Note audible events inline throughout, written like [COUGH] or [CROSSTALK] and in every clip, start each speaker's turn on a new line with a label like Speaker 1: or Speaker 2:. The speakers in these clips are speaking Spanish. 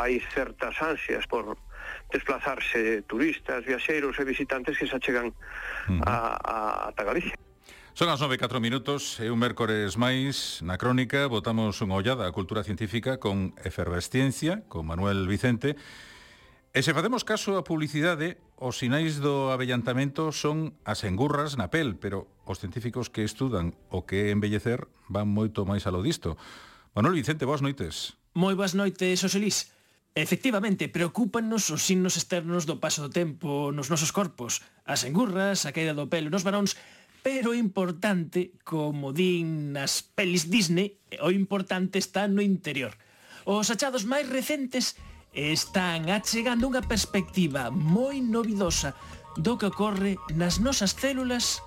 Speaker 1: hai certas ansias por desplazarse turistas, viaxeiros e visitantes que se achegan uh -huh. a, a, a Galicia.
Speaker 2: Son as 9 4 minutos e un mércores máis na crónica botamos unha ollada á cultura científica con Efervesciencia, con Manuel Vicente. E se facemos caso á publicidade, os sinais do avellantamento son as engurras na pel, pero os científicos que estudan o que é embellecer van moito máis a lo disto. Manuel Vicente, boas noites.
Speaker 3: Moi boas noites, Oxelís. Efectivamente, preocupanos os signos externos do paso do tempo nos nosos corpos, as engurras, a caída do pelo nos varóns, pero o importante, como din nas pelis Disney, o importante está no interior. Os achados máis recentes están achegando unha perspectiva moi novidosa do que ocorre nas nosas células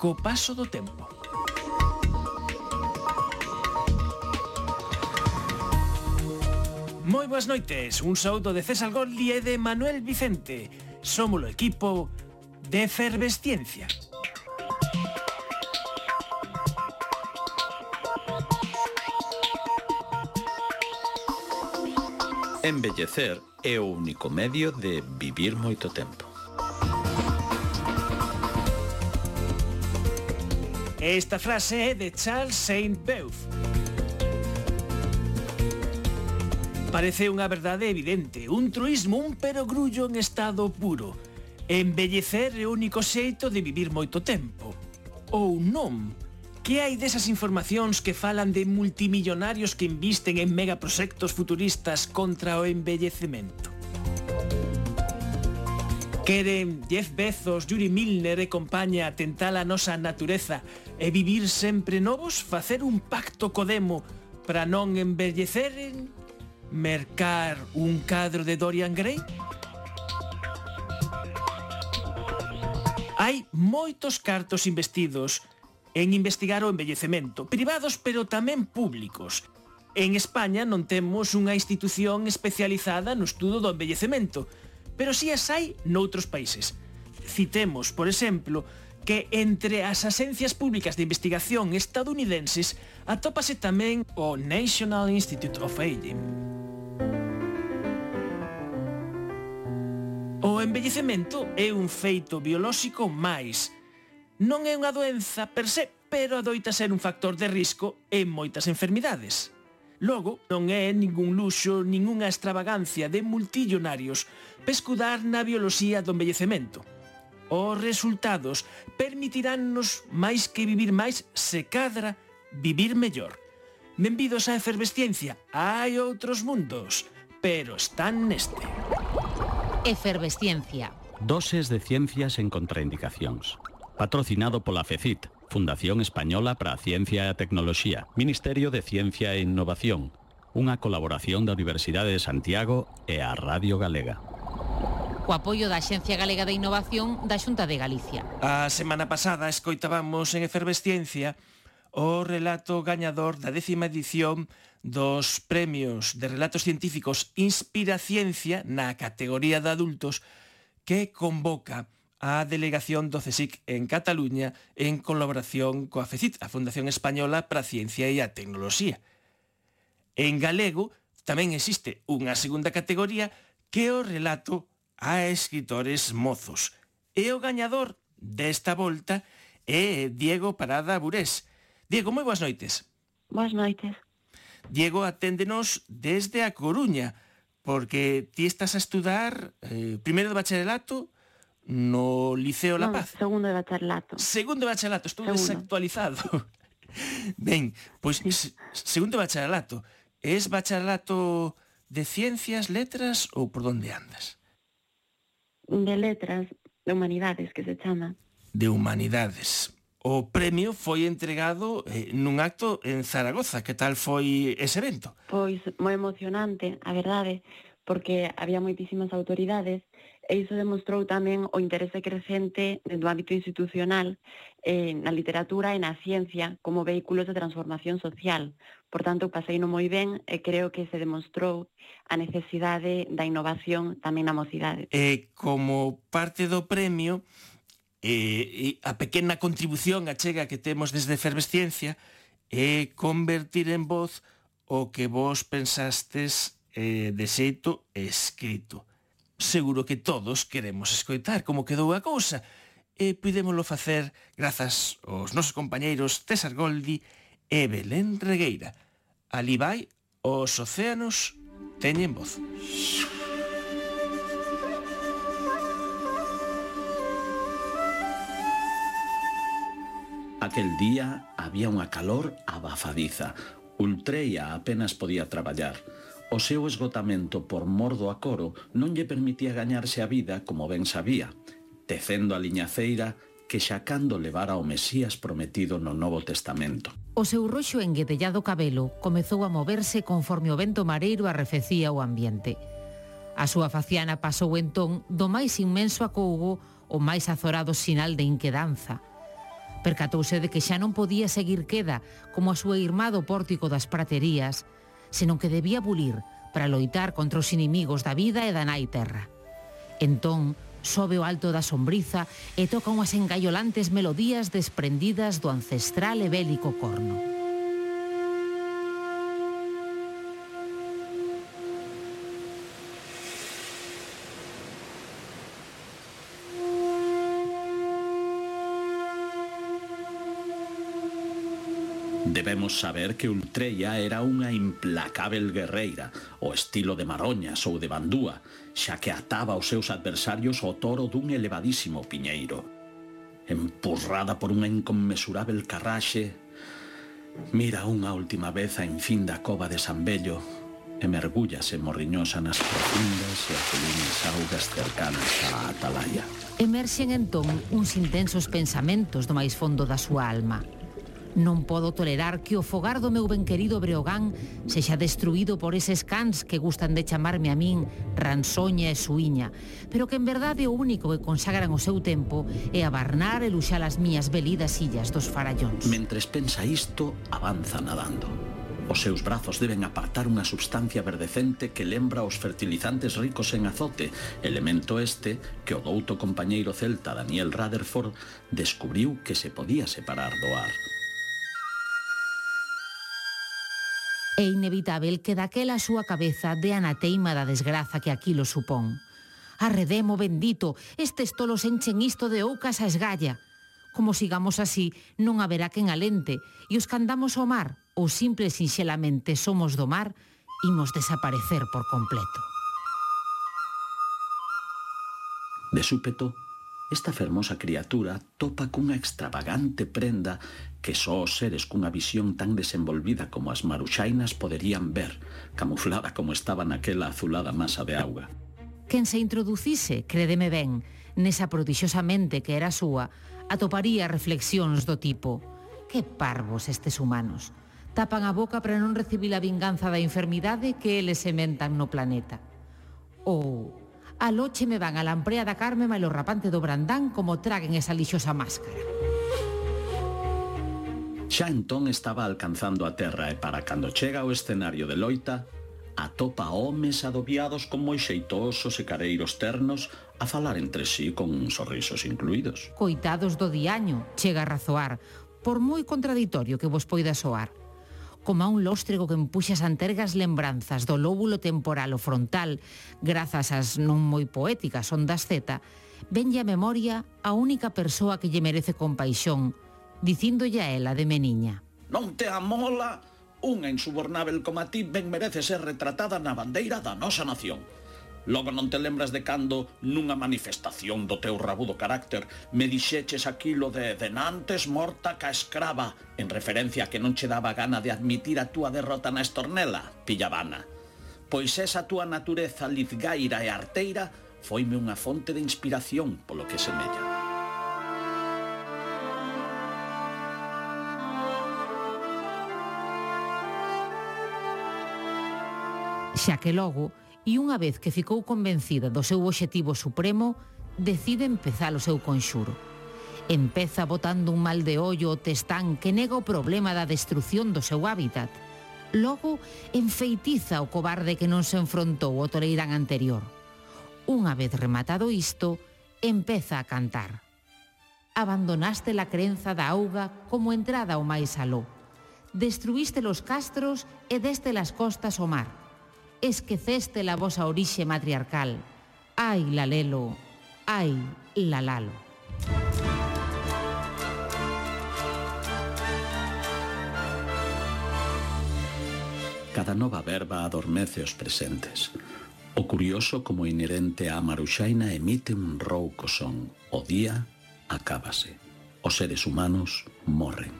Speaker 3: co paso do tempo. Moi boas noites, un saúdo de César Goldi e de Manuel Vicente. Somos o equipo de Efervesciencia.
Speaker 4: Embellecer é o único medio de vivir moito tempo.
Speaker 3: Esta frase é de Charles Saint-Beuve. Parece unha verdade evidente, un truismo, un perogrullo en estado puro. Embellecer é o único xeito de vivir moito tempo. Ou non. Que hai desas informacións que falan de multimillonarios que invisten en megaproxectos futuristas contra o embellecemento? Queren Jeff Bezos, Yuri Milner e compañía tentar a nosa natureza e vivir sempre novos, facer un pacto co demo para non embelleceren mercar un cadro de Dorian Gray? Hai moitos cartos investidos en investigar o envellecemento, privados pero tamén públicos. En España non temos unha institución especializada no estudo do envellecemento, pero si as hai noutros países. Citemos, por exemplo, que entre as axencias públicas de investigación estadounidenses atópase tamén o National Institute of Aging. O envellecemento é un feito biolóxico máis. Non é unha doenza per se, pero adoita ser un factor de risco en moitas enfermidades. Logo, non é ningún luxo, ningunha extravagancia de multillonarios pescudar na bioloxía do envellecemento Os resultados permitiránnos máis que vivir máis, se cadra, vivir mellor. Benvidos á efervesciencia, hai outros mundos, pero están neste.
Speaker 5: Efervesciencia.
Speaker 4: Doses de ciencias en contraindicacións. Patrocinado pola FECIT, Fundación Española para a Ciencia e a Tecnoloxía, Ministerio de Ciencia e Innovación, unha colaboración da Universidade de Santiago e a Radio Galega
Speaker 5: co apoio da Axencia Galega de Innovación da Xunta de Galicia.
Speaker 3: A semana pasada escoitábamos en Efervesciencia o relato gañador da décima edición dos premios de relatos científicos Inspiraciencia na categoría de adultos que convoca a delegación do CSIC en Cataluña en colaboración coa FECIT, a Fundación Española para a Ciencia e a Tecnoloxía. En galego tamén existe unha segunda categoría que é o relato a escritores mozos. E o gañador desta volta é Diego Parada Burés. Diego, moi boas noites.
Speaker 6: Boas noites.
Speaker 3: Diego, aténdenos desde a Coruña, porque ti estás a estudar eh, primeiro de bacharelato no Liceo La Paz.
Speaker 6: No, segundo de bacharelato.
Speaker 3: Segundo de bacharelato, estou segundo. desactualizado. [LAUGHS] Ben, pois sí. segundo bacharelato, es bacharelato de ciencias, letras ou por onde andas?
Speaker 6: de Letras de Humanidades, que se chama.
Speaker 3: De Humanidades. O premio foi entregado eh, nun acto en Zaragoza. Que tal foi ese evento?
Speaker 6: Pois moi emocionante, a verdade, porque había moitísimas autoridades e iso demostrou tamén o interese crecente do hábito institucional eh, na literatura e na ciencia como vehículos de transformación social. Por tanto, pasei no moi ben e creo que se demostrou a necesidade da innovación tamén na mocidade.
Speaker 3: E como parte do premio, eh, a pequena contribución a chega que temos desde Efervesciencia é convertir en voz o que vos pensastes eh, de xeito escrito. Seguro que todos queremos escoitar como quedou a cousa e pudémolo facer grazas aos nosos compañeiros César Goldi e Belén Regueira. Ali vai, os océanos teñen voz.
Speaker 4: Aquel día había unha calor abafadiza. Ultreia apenas podía traballar. O seu esgotamento por mordo a coro non lle permitía gañarse a vida como ben sabía, tecendo a liñaceira que xa cando levara o Mesías prometido no Novo Testamento.
Speaker 5: O seu roxo enguedellado cabelo comezou a moverse conforme o vento mareiro arrefecía o ambiente. A súa faciana pasou entón do máis inmenso acougo o máis azorado sinal de inquedanza. Percatouse de que xa non podía seguir queda como a súa irmá do pórtico das praterías, senón que debía bulir para loitar contra os inimigos da vida e da nai terra. Entón, sobe o alto da sombriza e toca unhas engaiolantes melodías desprendidas do ancestral e bélico corno.
Speaker 4: Debemos saber que Ultreia era unha implacável guerreira, o estilo de Maroñas ou de Bandúa, xa que ataba aos seus adversarios o toro dun elevadísimo piñeiro. Empurrada por unha inconmesurável carraxe, mira unha última vez a infín da cova de San Bello e mergullase morriñosa nas profundas e azulinas augas cercanas á atalaya.
Speaker 5: Emerxen entón uns intensos pensamentos do máis fondo da súa alma. Non podo tolerar que o fogar do meu benquerido Breogán sexa destruído por eses cans que gustan de chamarme a min ransoña e suiña, pero que en verdade o único que consagran o seu tempo é abarnar e luxar as miñas velidas illas dos farallóns.
Speaker 4: Mentres pensa isto, avanza nadando. Os seus brazos deben apartar unha substancia verdecente que lembra os fertilizantes ricos en azote, elemento este que o douto compañeiro celta Daniel Rutherford descubriu que se podía separar do ar.
Speaker 5: É inevitável que daquela súa cabeza de anateima da desgraza que aquilo supón. Arredemo bendito, estes tolos enchen isto de oucas a esgalla. Como sigamos así, non haberá quen alente, e os que andamos ao mar, ou simple sinxelamente somos do mar, imos desaparecer por completo.
Speaker 4: De súpeto, esta fermosa criatura topa cunha extravagante prenda que só os seres cunha visión tan desenvolvida como as maruxainas poderían ver, camuflada como estaba naquela azulada masa de auga.
Speaker 5: Quen se introducise, crédeme ben, nesa prodixosamente que era súa, atoparía reflexións do tipo «Que parvos estes humanos! Tapan a boca para non recibir a vinganza da enfermidade que eles sementan no planeta». Ou A loche me van a lamprea da Carme e o rapante do Brandán como traguen esa lixosa máscara.
Speaker 4: Xa entón estaba alcanzando a terra e para cando chega ao escenario de loita, atopa homes adobiados con moi xeitosos e careiros ternos a falar entre sí con sorrisos incluídos.
Speaker 5: Coitados do diaño, chega a razoar, por moi contraditorio que vos poida soar como a un lóstrego que empuxa as antergas lembranzas do lóbulo temporal o frontal, grazas ás non moi poéticas ondas Z, venlle a memoria a única persoa que lle merece compaixón, dicindolle a ela de meniña.
Speaker 4: Non te amola? Unha insubornável como a ti ben merece ser retratada na bandeira da nosa nación. Logo non te lembras de cando, nunha manifestación do teu rabudo carácter, me dixeches aquilo de denantes morta ca escrava, en referencia a que non che daba gana de admitir a túa derrota na estornela, pillabana. Pois esa túa natureza lizgaira e arteira foime unha fonte de inspiración polo que semella.
Speaker 5: Xa que logo, e unha vez que ficou convencida do seu obxectivo supremo, decide empezar o seu conxuro. Empeza botando un mal de ollo ao testán que nega o problema da destrucción do seu hábitat. Logo, enfeitiza o cobarde que non se enfrontou ao Toleirán anterior. Unha vez rematado isto, empeza a cantar. Abandonaste la crenza da auga como entrada ao máis aló. Destruíste los castros e deste las costas ao mar esqueceste la vosa orixe matriarcal. Ai, Lalelo, ai, Lalalo.
Speaker 4: Cada nova verba adormece os presentes. O curioso como inherente á maruxaina emite un rouco son. O día acábase. Os seres humanos morren.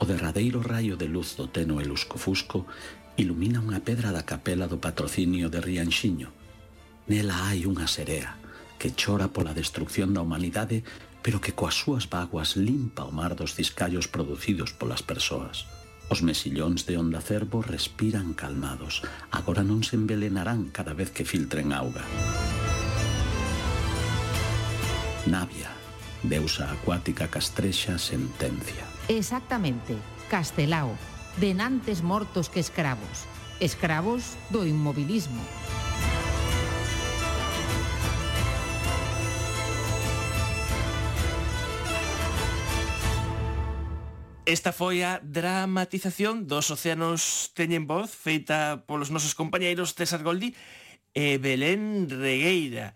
Speaker 4: O derradeiro raio de luz do teno e luscofusco ilumina unha pedra da capela do patrocinio de Rianxiño. Nela hai unha serea que chora pola destrucción da humanidade pero que coas súas vaguas limpa o mar dos ciscallos producidos polas persoas. Os mesillóns de onda cervo respiran calmados. Agora non se envelenarán cada vez que filtren auga. Navia, deusa acuática castrexa sentencia.
Speaker 5: Exactamente, Castelao, denantes mortos que escravos, escravos do inmobilismo.
Speaker 3: Esta foi a dramatización dos océanos teñen voz feita polos nosos compañeiros César Goldi e Belén Regueira.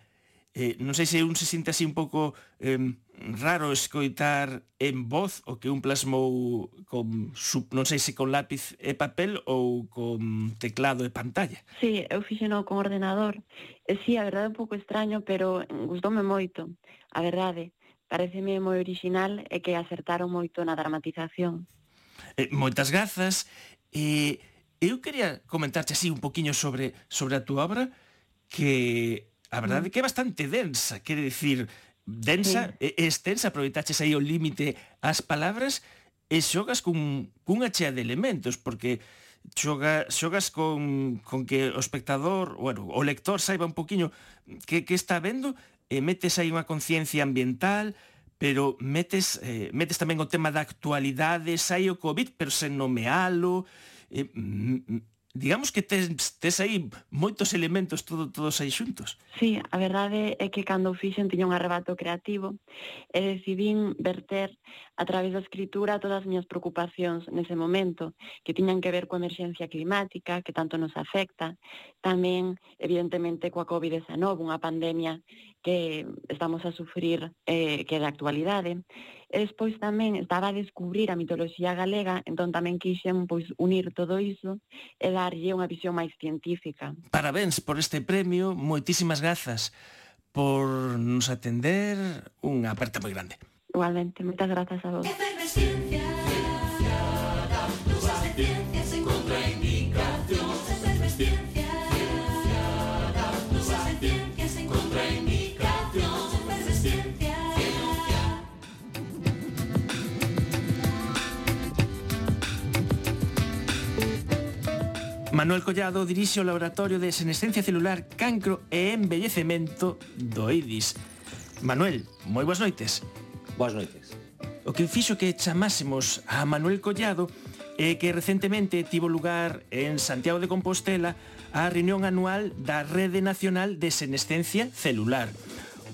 Speaker 3: Eh, non sei se un se sinte así un pouco eh, raro escoitar en voz o que un plasmou con, sub, non sei se con lápiz e papel ou con teclado e pantalla.
Speaker 6: Sí, eu fixeno con ordenador. E sí, a verdade é un pouco extraño, pero gustoume moito, a verdade. Pareceme moi original e que acertaron moito na dramatización.
Speaker 3: Eh, moitas grazas. E eu quería comentarte así un poquiño sobre sobre a túa obra que a verdade mm. que é bastante densa, quere dicir, densa, sí. extensa, aproveitaches aí o límite ás palabras e xogas cun, cunha chea de elementos, porque xoga, xogas con, con que o espectador, bueno, o lector saiba un poquinho que, que está vendo e metes aí unha conciencia ambiental, pero metes, eh, metes tamén o tema da actualidade, sai o COVID, pero sen nomealo, eh, digamos que tes, tes aí moitos elementos todo, todos aí xuntos.
Speaker 6: Sí, a verdade é que cando fixen tiña un arrebato creativo e decidín verter a través da escritura todas as miñas preocupacións nese momento que tiñan que ver coa emerxencia climática que tanto nos afecta, tamén evidentemente coa COVID-19, unha pandemia que estamos a sufrir eh, que é de actualidade. E despois tamén estaba a descubrir a mitoloxía galega, entón tamén quixen pois, unir todo iso e darlle unha visión máis científica.
Speaker 3: Parabéns por este premio, moitísimas grazas por nos atender, unha aperta moi grande.
Speaker 6: Igualmente, moitas grazas a vos.
Speaker 3: Efervesciencia, Manuel Collado dirixe o Laboratorio de Senescencia Celular Cancro e Embellecemento do IDIS. Manuel, moi boas noites.
Speaker 7: Boas noites.
Speaker 3: O que fixo que chamásemos a Manuel Collado é que recentemente tivo lugar en Santiago de Compostela a reunión anual da Rede Nacional de Senescencia Celular.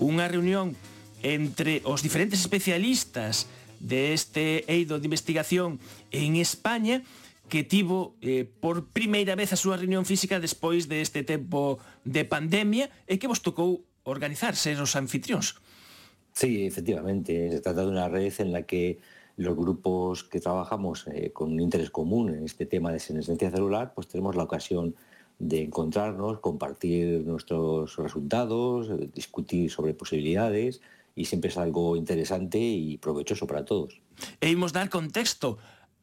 Speaker 3: Unha reunión entre os diferentes especialistas deste eido de investigación en España que tivo eh, por primeira vez a súa reunión física despois deste tempo de pandemia e que vos tocou organizar, ser os anfitrións.
Speaker 7: Sí, efectivamente, se trata de unha red en la que los grupos que trabajamos eh, con un interés común en este tema de senescencia celular, pues tenemos la ocasión de encontrarnos, compartir nuestros resultados, discutir sobre posibilidades, e sempre es algo interesante e provechoso para todos.
Speaker 3: E imos dar contexto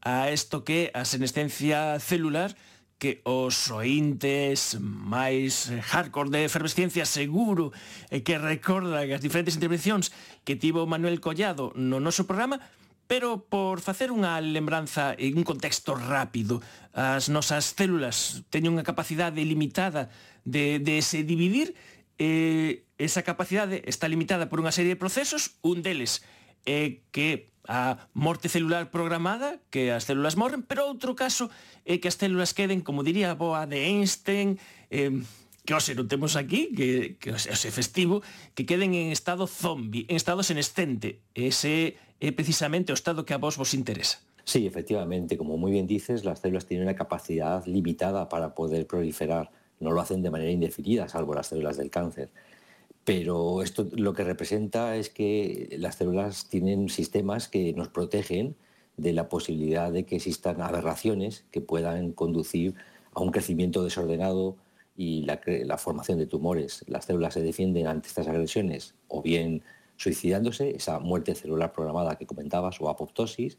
Speaker 3: a isto que a senescencia celular que os ointes máis hardcore de efervesciencia seguro e que recordan as diferentes intervencións que tivo Manuel Collado no noso programa, pero por facer unha lembranza en un contexto rápido, as nosas células teñen unha capacidade limitada de, de se dividir, e esa capacidade está limitada por unha serie de procesos, un deles é que a morte celular programada, que as células morren, pero outro caso é que as células queden, como diría a boa de Einstein, eh, que hoxe non aquí, que, que é festivo, que queden en estado zombie, en estado senescente. Ese é precisamente o estado que a vos vos interesa.
Speaker 7: Sí, efectivamente, como muy bien dices, las células tienen una capacidad limitada para poder proliferar no lo hacen de manera indefinida, salvo las células del cáncer. Pero esto lo que representa es que las células tienen sistemas que nos protegen de la posibilidad de que existan aberraciones que puedan conducir a un crecimiento desordenado y la, formación de tumores. Las células se defienden ante estas agresiones o bien suicidándose, esa muerte celular programada que comentabas, o apoptosis,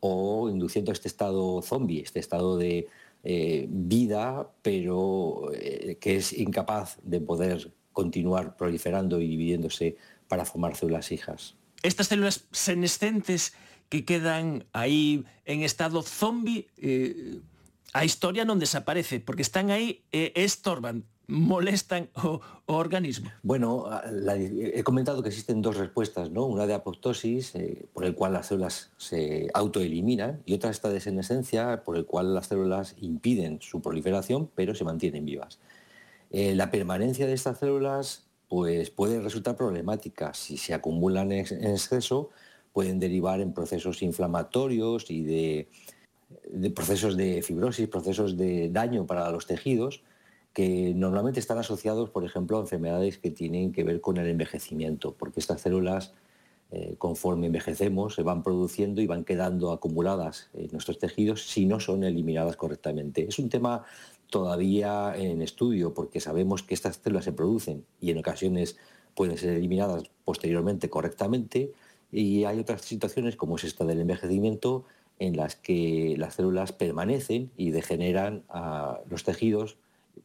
Speaker 7: o induciendo este estado zombie, este estado de eh, vida, pero eh, que es incapaz de poder continuar proliferando y dividiéndose para formar células hijas.
Speaker 3: Estas células senescentes que quedan aí en estado zombie, eh, a historia non desaparece, porque están e eh, estorban molestan o, o organismo?
Speaker 7: Bueno, la, he comentado que existen dos respuestas, ¿no? Una de apoptosis, eh, por el cual las células se autoeliminan, y otra esta de senescencia, por el cual las células impiden su proliferación, pero se mantienen vivas. Eh, la permanencia de estas células pues, puede resultar problemática. Si se acumulan en exceso, pueden derivar en procesos inflamatorios y de, procesos de fibrosis, procesos de daño para los tejidos, que normalmente están asociados, por ejemplo, a enfermedades que tienen que ver con el envejecimiento, porque estas células, eh, conforme envejecemos, se van produciendo y van quedando acumuladas en nuestros tejidos si no son eliminadas correctamente. Es un tema todavía en estudio, porque sabemos que estas células se producen y en ocasiones pueden ser eliminadas posteriormente correctamente, y hay otras situaciones, como es esta del envejecimiento, en las que las células permanecen y degeneran a los tejidos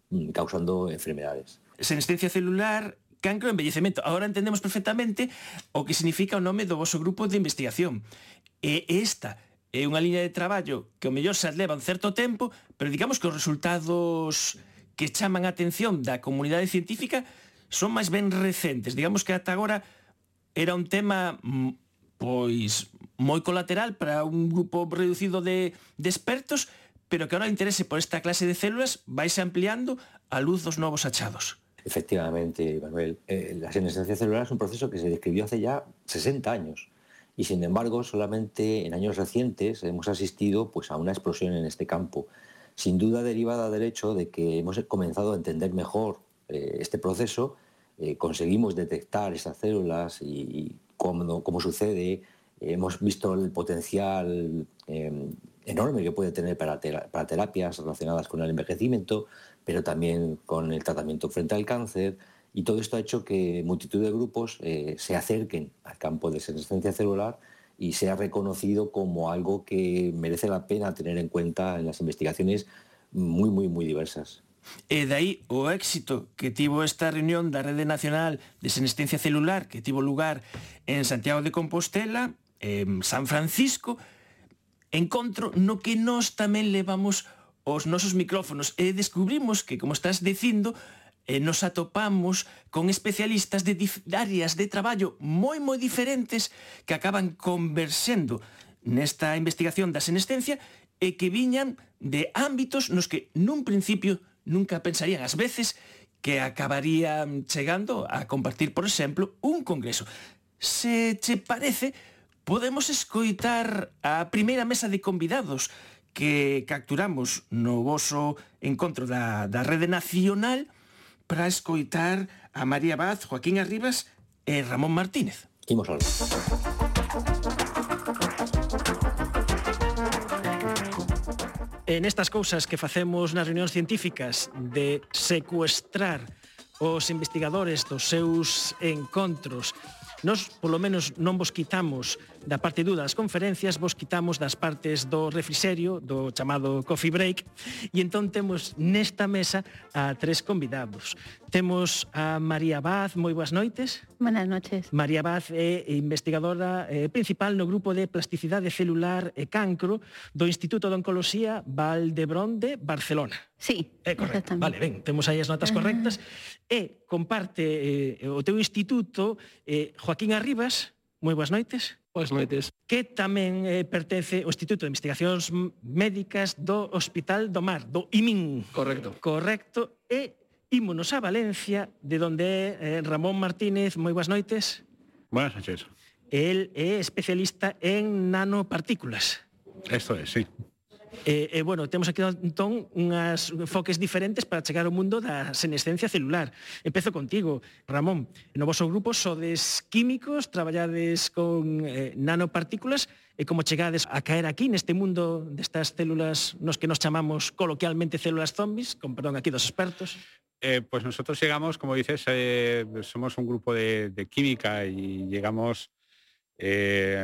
Speaker 7: mm, causando enfermedades.
Speaker 3: Senescencia celular, cancro e envellecemento. Ahora entendemos perfectamente o que significa o nome do vosso grupo de investigación. E esta é unha liña de traballo que o mellor se leva un certo tempo, pero digamos que os resultados que chaman a atención da comunidade científica son máis ben recentes. Digamos que ata agora era un tema mm, pois moi colateral para un grupo reducido de, de expertos, pero que ahora o interese por esta clase de células vais ampliando a luz dos novos achados.
Speaker 7: Efectivamente, Manuel, eh, la senescencia celular es un proceso que se describió hace ya 60 años y sin embargo solamente en años recientes hemos asistido pues, a una explosión en este campo, sin duda derivada del hecho de que hemos comenzado a entender mejor eh, este proceso, eh, conseguimos detectar esas células y, cómo, sucede, hemos visto el potencial em, enorme que puede tener para terapias relacionadas con el envejecimiento, pero también con el tratamiento frente al cáncer, Y todo esto ha hecho que multitud de grupos eh, se acerquen al campo de senescencia celular y sea reconocido como algo que merece la pena tener en cuenta en las investigaciones muy, muy, muy diversas.
Speaker 3: E de aí o éxito que tivo esta reunión da Rede Nacional de Senescencia Celular que tivo lugar en Santiago de Compostela, en San Francisco, encontro no que nós tamén levamos os nosos micrófonos e descubrimos que, como estás dicindo, e nos atopamos con especialistas de áreas de traballo moi moi diferentes que acaban conversendo nesta investigación da senescencia e que viñan de ámbitos nos que nun principio nunca pensarían as veces que acabarían chegando a compartir, por exemplo, un congreso. Se che parece, podemos escoitar a primeira mesa de convidados que capturamos no voso encontro da, da rede nacional para escoitar a María Vaz, Joaquín Arribas e Ramón Martínez.
Speaker 7: Imos ao
Speaker 3: En estas cousas que facemos nas reunións científicas de secuestrar os investigadores dos seus encontros, nos, polo menos, non vos quitamos Da parte dúda das conferencias vos quitamos das partes do refriserio, do chamado coffee break, e entón temos nesta mesa a tres convidados. Temos a María Baz, moi boas noites.
Speaker 8: Buenas noches.
Speaker 3: María Baz é investigadora eh, principal no grupo de plasticidade celular e cancro do Instituto de Oncoloxía Valdebrón de Barcelona.
Speaker 8: Sí,
Speaker 3: é correcto. Vale, ben, temos aí as notas correctas. E comparte eh, o teu instituto eh, Joaquín Arribas, moi boas noites.
Speaker 9: Boas noites.
Speaker 3: Que tamén eh, pertence ao Instituto de Investigacións Médicas do Hospital do Mar, do IMIN.
Speaker 9: Correcto.
Speaker 3: Correcto. E ímonos a Valencia, de donde é eh, Ramón Martínez. Moi boas noites.
Speaker 9: Buenas noches.
Speaker 3: El é especialista en nanopartículas.
Speaker 9: Esto es, sí.
Speaker 3: E, e bueno, temos aquí entón unhas foques diferentes para chegar ao mundo da senescencia celular. Empezo contigo, Ramón. No vosso grupo sodes químicos, traballades con eh, nanopartículas e como chegades a caer aquí neste mundo destas células nos que nos chamamos coloquialmente células zombies, con perdón aquí dos expertos?
Speaker 8: Eh, pues nosotros llegamos, como dices, eh, somos un grupo de, de, química y llegamos eh,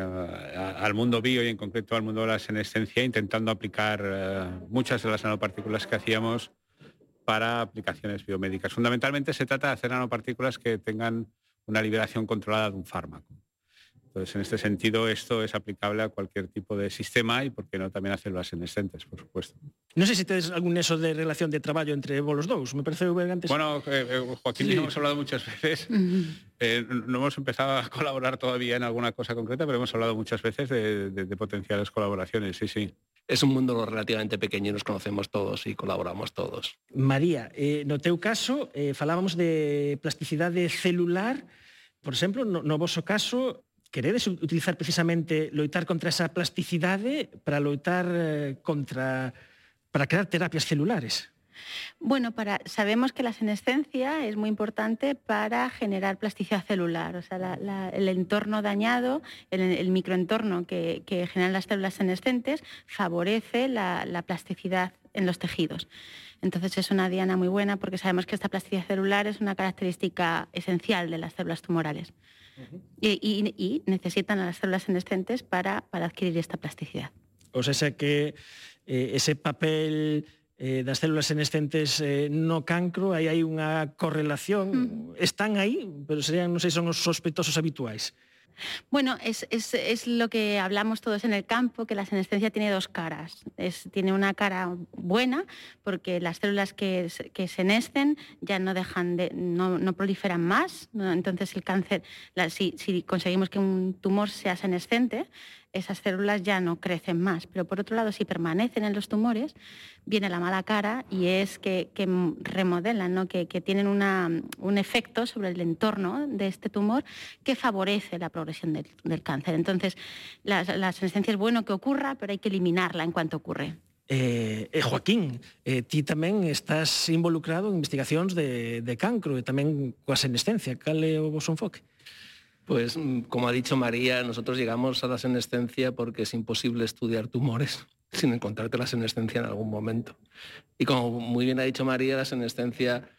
Speaker 8: al mundo bio y en concreto al mundo de la senescencia, intentando aplicar eh, muchas de las nanopartículas que hacíamos para aplicaciones biomédicas. Fundamentalmente se trata de hacer nanopartículas que tengan una liberación controlada de un fármaco. Entonces, en este sentido, esto es aplicable a cualquier tipo de sistema y, por qué no, también a células senescentes, por supuesto.
Speaker 3: Non sei se tedes algún eso de relación de traballo entre vos los dous. Me parece ben antes...
Speaker 8: Bueno, eh, eh, Joaquín sí. hemos hablado muchas veces. Eh, no hemos empezado a colaborar todavía en alguna cosa concreta, pero hemos hablado muchas veces de, de, de potenciales colaboraciones, sí, sí.
Speaker 9: Es un mundo relativamente pequeño y nos conocemos todos y colaboramos todos.
Speaker 3: María, eh, no teu caso, eh, falábamos de plasticidade celular, por exemplo, no, no vosso caso, queredes utilizar precisamente loitar contra esa plasticidade para loitar eh, contra para crear terapias celulares.
Speaker 10: Bueno, sabemos que la senescencia es muy importante para generar plasticidad celular, o sea, el entorno dañado, el, microentorno que, generan las células senescentes favorece la plasticidad en los tejidos. Entonces es una diana muy buena porque sabemos que esta plasticidad celular es una característica esencial de las células tumorales. uh -huh. y, y, y, necesitan a las células senescentes para, para adquirir esta plasticidade.
Speaker 3: O sea, que eh, ese papel eh, das células senescentes eh, no cancro, aí hai unha correlación, mm. están aí, pero serían, non sei, son os sospeitosos habituais.
Speaker 10: Bueno, es, es, es, lo que hablamos todos en el campo, que la senescencia tiene dos caras. Es, tiene una cara buena, porque las células que, que senescen ya no dejan de, no, no proliferan más. Entonces el cáncer, si, si conseguimos que un tumor sea senescente, esas células ya no crecen más. Pero por otro lado, si permanecen en los tumores, viene la mala cara y es que, remodelan, que, tienen un efecto sobre el entorno de este tumor que favorece la progresión del, cáncer. Entonces, la, senescencia es bueno que ocurra, pero hay que eliminarla en cuanto ocurre.
Speaker 3: Eh, eh, Joaquín, eh, ti estás involucrado en investigacións de, de cancro e tamén coa senescencia. Cal o vosso enfoque?
Speaker 9: Pues mm, como ha dicho María, nosotros llegamos a la senescencia porque es imposible estudiar tumores [LAUGHS] sin encontrarte la senescencia en algún momento. Y como muy bien ha dicho María, la senescencia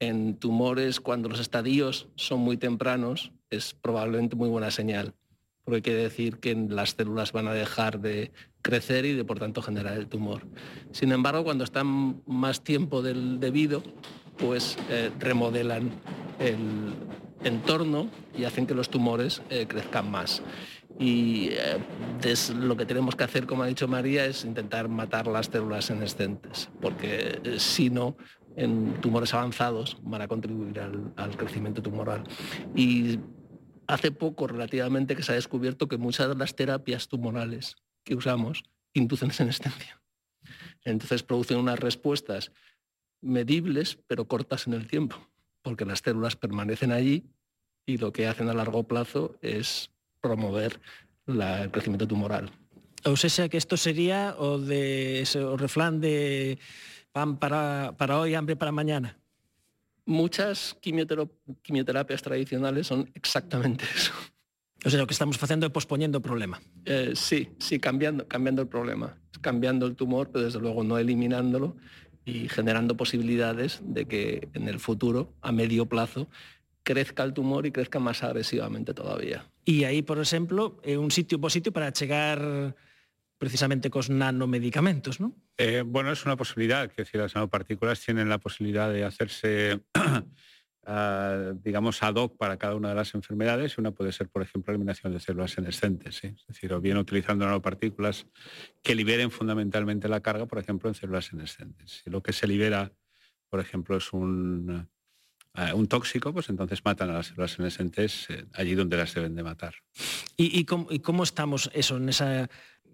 Speaker 9: en tumores cuando los estadios son muy tempranos es probablemente muy buena señal, porque quiere decir que las células van a dejar de crecer y de por tanto generar el tumor. Sin embargo, cuando están más tiempo del debido, pues eh, remodelan el, entorno y hacen que los tumores eh, crezcan más. Y eh, lo que tenemos que hacer, como ha dicho María, es intentar matar las células senescentes, porque eh, si no, en tumores avanzados van a contribuir al, al crecimiento tumoral. Y hace poco, relativamente, que se ha descubierto que muchas de las terapias tumorales que usamos inducen senescencia. Entonces producen unas respuestas medibles, pero cortas en el tiempo porque las células permanecen allí y lo que hacen a largo plazo es promover la, el crecimiento tumoral.
Speaker 3: O sea que esto sería o de ese, o refrán de pan para, para hoy, hambre para mañana.
Speaker 9: Muchas quimioterapias tradicionales son exactamente [LAUGHS] eso.
Speaker 3: O sea, lo que estamos haciendo es posponiendo el problema.
Speaker 9: Eh, sí, sí, cambiando, cambiando el problema. Cambiando el tumor, pero desde luego no eliminándolo y generando posibilidades de que en el futuro, a medio plazo, crezca el tumor y crezca más agresivamente todavía.
Speaker 3: Y ahí, por ejemplo, es un sitio positivo para llegar precisamente con nanomedicamentos, ¿no?
Speaker 8: Eh, bueno, es una posibilidad, que decir, las nanopartículas tienen la posibilidad de hacerse [CLEARS THROAT] uh, digamos, ad hoc para cada una de las enfermedades. Una puede ser, por ejemplo, eliminación de células senescentes, es decir, o bien utilizando nanopartículas que liberen fundamentalmente la carga, por ejemplo, en células senescentes. Si lo que se libera, por ejemplo, es un, uh, un tóxico, pues entonces matan a las células senescentes eh, allí donde las deben de matar.
Speaker 3: ¿Y, y, cómo, y cómo estamos eso, en esa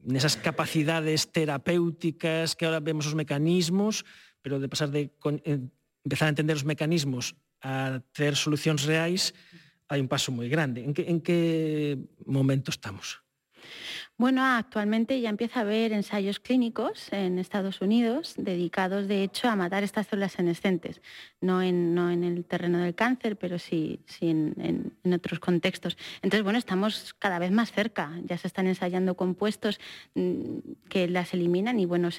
Speaker 3: nesas capacidades terapéuticas que ahora vemos os mecanismos, pero de pasar de eh, empezar a entender os mecanismos a ter solucións reais hai un paso moi grande. En que, en que momento estamos?
Speaker 10: Bueno, actualmente ya empieza a haber ensayos clínicos en Estados Unidos dedicados, de hecho, a matar estas células senescentes. No en, no en el terreno del cáncer, pero sí, sí en, otros contextos. Entonces, bueno, estamos cada vez más cerca. Ya se están ensayando compuestos mm, que las eliminan y, bueno,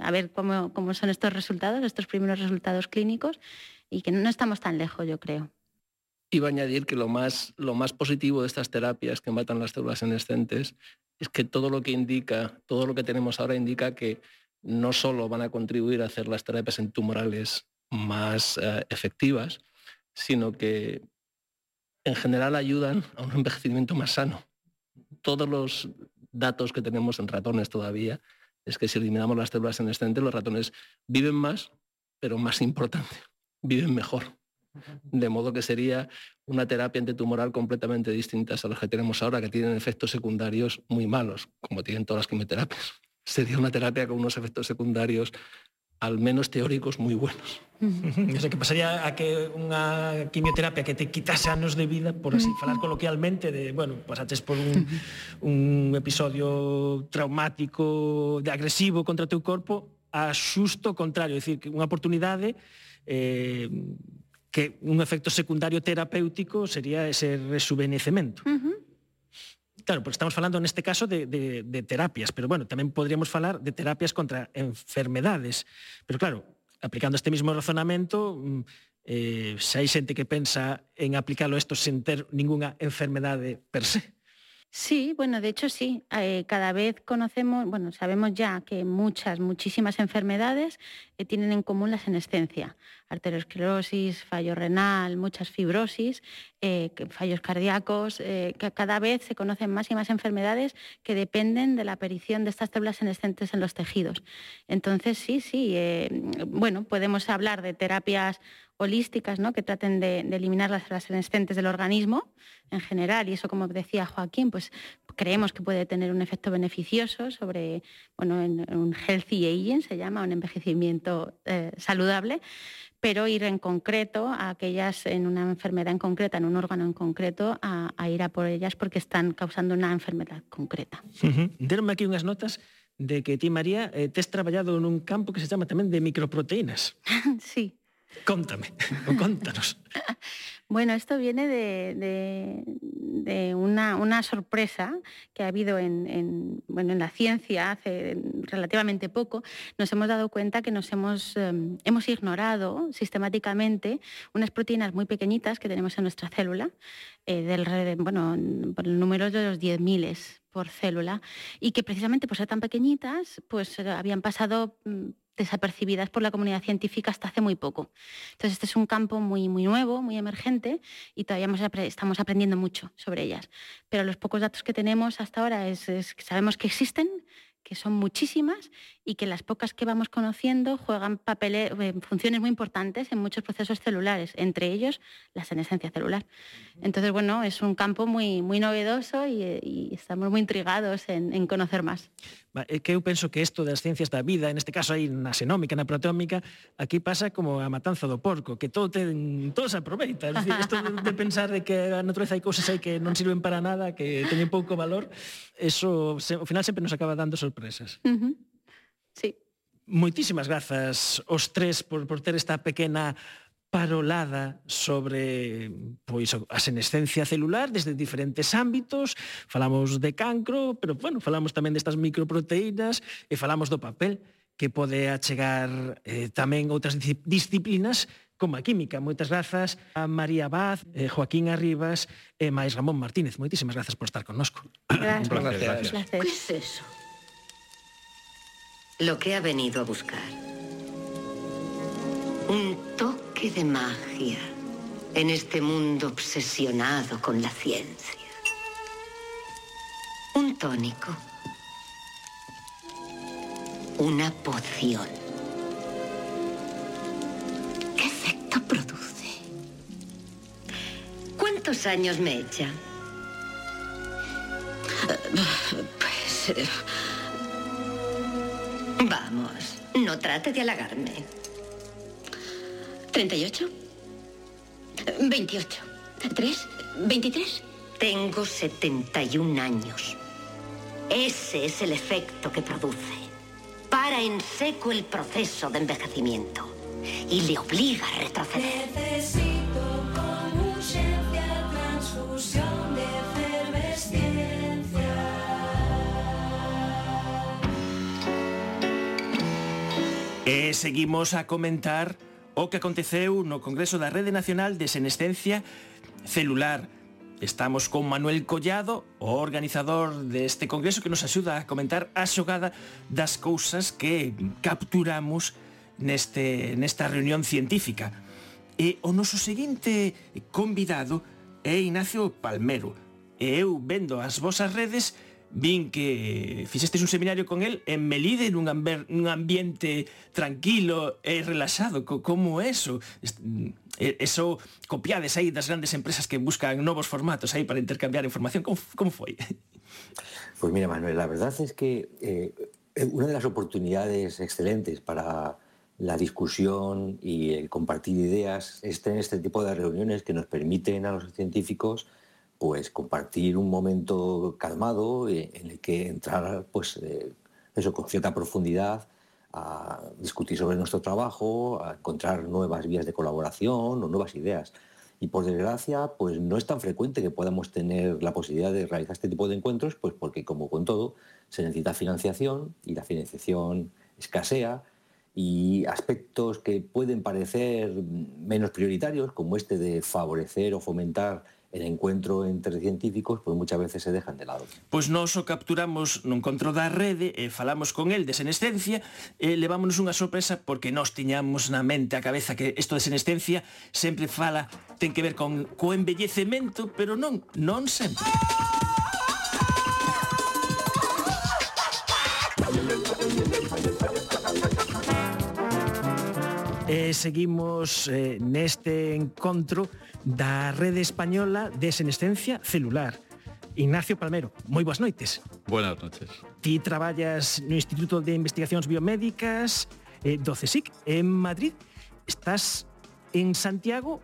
Speaker 10: a ver cómo, cómo son estos resultados, estos primeros resultados clínicos, y que no estamos tan lejos, yo creo.
Speaker 9: Iba a añadir que lo más, lo más positivo de estas terapias que matan las células senescentes es que todo lo que indica, todo lo que tenemos ahora indica que no solo van a contribuir a hacer las terapias en tumorales más eh, efectivas, sino que en general ayudan a un envejecimiento más sano. Todos los datos que tenemos en ratones todavía es que si eliminamos las células senescentes, los ratones viven más, pero más importante, viven mejor. De modo que sería una terapia antitumoral completamente distinta a las que tenemos ahora, que tienen efectos secundarios muy malos, como tienen todas las quimioterapias. [LAUGHS] Sería una terapia con unos efectos secundarios al menos teóricos moi buenos.
Speaker 3: O sea, que pasaría a que unha quimioterapia que te quitase anos de vida, por así falar coloquialmente, de, bueno, pasaches por un, un episodio traumático, de agresivo contra o teu corpo, a xusto contrario, é dicir, que unha oportunidade eh, que un efecto secundario terapéutico sería ese resubenecemento. Uh -huh. Claro, porque estamos falando neste caso de, de, de terapias, pero bueno, tamén podríamos falar de terapias contra enfermedades. Pero claro, aplicando este mismo razonamento, mm, eh, se hai xente que pensa en aplicarlo isto sen ter ningunha enfermedade per se.
Speaker 10: Sí, bueno, de hecho sí. Eh, cada vez conocemos, bueno, sabemos ya que muchas, muchísimas enfermedades eh, tienen en común la senescencia. Arteriosclerosis, fallo renal, muchas fibrosis, eh, fallos cardíacos, que cada vez se conocen más y más enfermedades que dependen de la aparición de estas células senescentes en los tejidos. Entonces, sí, sí, bueno, podemos hablar de terapias holísticas ¿no? que traten de, eliminar las células senescentes del organismo en general. Y eso, como decía Joaquín, pues creemos que puede tener un efecto beneficioso sobre bueno, un healthy aging, se llama, un envejecimiento eh, saludable, pero ir en concreto a aquellas en una enfermedad en concreta, en un órgano en concreto, a, ir a por ellas porque están causando una enfermedad concreta.
Speaker 3: Uh aquí unas notas de que ti, María, eh, te has trabajado en un campo que se llama también de microproteínas. [LAUGHS]
Speaker 10: sí.
Speaker 3: Contame, o contanos. [LAUGHS]
Speaker 10: bueno, esto viene de, una, sorpresa que ha habido en, la ciencia hace relativamente poco. Nos hemos dado cuenta que nos hemos, em, ignorado sistemáticamente unas proteínas muy pequeñitas que tenemos en nuestra célula, eh, del, bueno, por el número de los 10.000 por célula, y que precisamente por ser tan pequeñitas, pues eh, habían pasado mm, desapercibidas por la comunidad científica hasta hace muy poco. Entonces, este es un campo muy, muy nuevo, muy emergente y todavía estamos aprendiendo mucho sobre ellas. Pero los pocos datos que tenemos hasta ahora es, que sabemos que existen, que son muchísimas y que las pocas que vamos conociendo juegan papeles, eh, funciones muy importantes en muchos procesos celulares, entre ellos la senescencia celular. Entonces, bueno, es un campo muy, muy novedoso y, estamos muy intrigados en, conocer más.
Speaker 3: É que eu penso que isto das ciencias da vida, en este caso aí na xenómica, na proteómica, aquí pasa como a matanza do porco, que todo ten, todo se aproveita. Es decir, isto de pensar de que a natureza hai cousas aí que non sirven para nada, que teñen pouco valor, eso ao final sempre nos acaba dando sorpresas.
Speaker 10: Uh -huh. Sí.
Speaker 3: Moitísimas grazas os tres por, por ter esta pequena parolada sobre pois a senescencia celular desde diferentes ámbitos. Falamos de cancro, pero bueno, falamos tamén destas microproteínas e falamos do papel que pode achegar eh, tamén outras disciplinas como a química. Moitas grazas a María Baz, eh, Joaquín Arribas e eh, máis Ramón Martínez. Moitísimas grazas por estar connosco.
Speaker 10: Gracias.
Speaker 9: Un placer. Gracias.
Speaker 10: gracias.
Speaker 11: Que es eso? Lo que ha venido a buscar. Un toque de magia en este mundo obsesionado con la ciencia. Un tónico. Una poción. ¿Qué efecto produce? ¿Cuántos años me echa? Pues... Eh, vamos, no trate de halagarme. ¿38? 28. ¿3? ¿23? Tengo 71 años.
Speaker 12: Ese es el efecto que produce. Para en seco el proceso de envejecimiento y le obliga a retroceder.
Speaker 3: E seguimos a comentar o que aconteceu no Congreso da Rede Nacional de Senescencia Celular. Estamos con Manuel Collado, o organizador deste congreso que nos axuda a comentar a xogada das cousas que capturamos neste, nesta reunión científica. E o noso seguinte convidado é Ignacio Palmero. E eu vendo as vosas redes vin que fixestes un seminario con el en Melide nun, amber, nun ambiente tranquilo e relaxado. Co, como eso? Eso copiades aí das grandes empresas que buscan novos formatos aí para intercambiar información. Como, como foi? [LAUGHS]
Speaker 7: Pois pues mira Manuel, la verdad es que eh, una de las oportunidades excelentes para la discusión y el compartir ideas es tener este tipo de reuniones que nos permiten a los científicos pues compartir un momento calmado eh, en el que entrar pues eh, eso con cierta profundidad a discutir sobre nuestro trabajo, a encontrar nuevas vías de colaboración o nuevas ideas. Y por desgracia, pues no es tan frecuente que podamos tener la posibilidad de realizar este tipo de encuentros, pues porque como con todo, se necesita financiación y la financiación escasea y aspectos que pueden parecer menos prioritarios, como este de favorecer o fomentar el encuentro entre científicos pois muchas veces se dejan de lado.
Speaker 3: Pois nós o capturamos no encontro da rede e falamos con el de senescencia e eh, levámonos unha sorpresa porque nós tiñamos na mente a cabeza que isto de senescencia sempre fala ten que ver con co embellecemento, pero non, non sempre. E seguimos eh, neste encontro da Rede Española de Senescencia Celular. Ignacio Palmero, moi boas noites.
Speaker 13: Buenas noches.
Speaker 3: Ti traballas no Instituto de Investigacións Biomédicas eh, do CSIC en Madrid. Estás en Santiago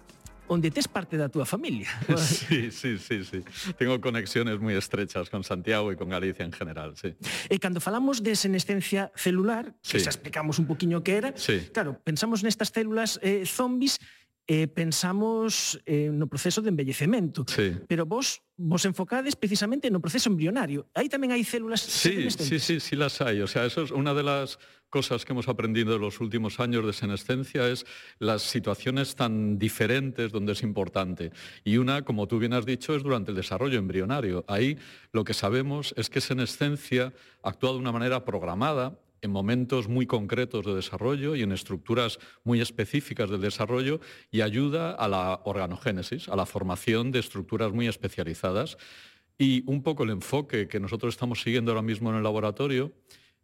Speaker 3: onde tes parte da túa familia. [LAUGHS]
Speaker 13: Sí, sí, sí, sí. Tengo conexiones moi estrechas con Santiago e con Galicia en general, sí.
Speaker 3: E cando falamos de senescencia celular, que
Speaker 13: sí.
Speaker 3: xa explicamos un poquinho que era,
Speaker 13: sí.
Speaker 3: claro, pensamos nestas células eh, zombis eh, pensamos eh, no proceso de embellecemento.
Speaker 13: Sí.
Speaker 3: Pero vos vos enfocades precisamente no proceso embrionario. Aí tamén hai células
Speaker 13: Sí, sí, sí, sí las hay. O sea, eso es una de las cosas que hemos aprendido en los últimos años de senescencia es las situaciones tan diferentes donde es importante. Y una, como tú bien has dicho, es durante el desarrollo embrionario. Ahí lo que sabemos es que senescencia actúa de una manera programada en momentos muy concretos de desarrollo y en estructuras muy específicas del desarrollo y ayuda a la organogénesis, a la formación de estructuras muy especializadas. Y un poco el enfoque que nosotros estamos siguiendo ahora mismo en el laboratorio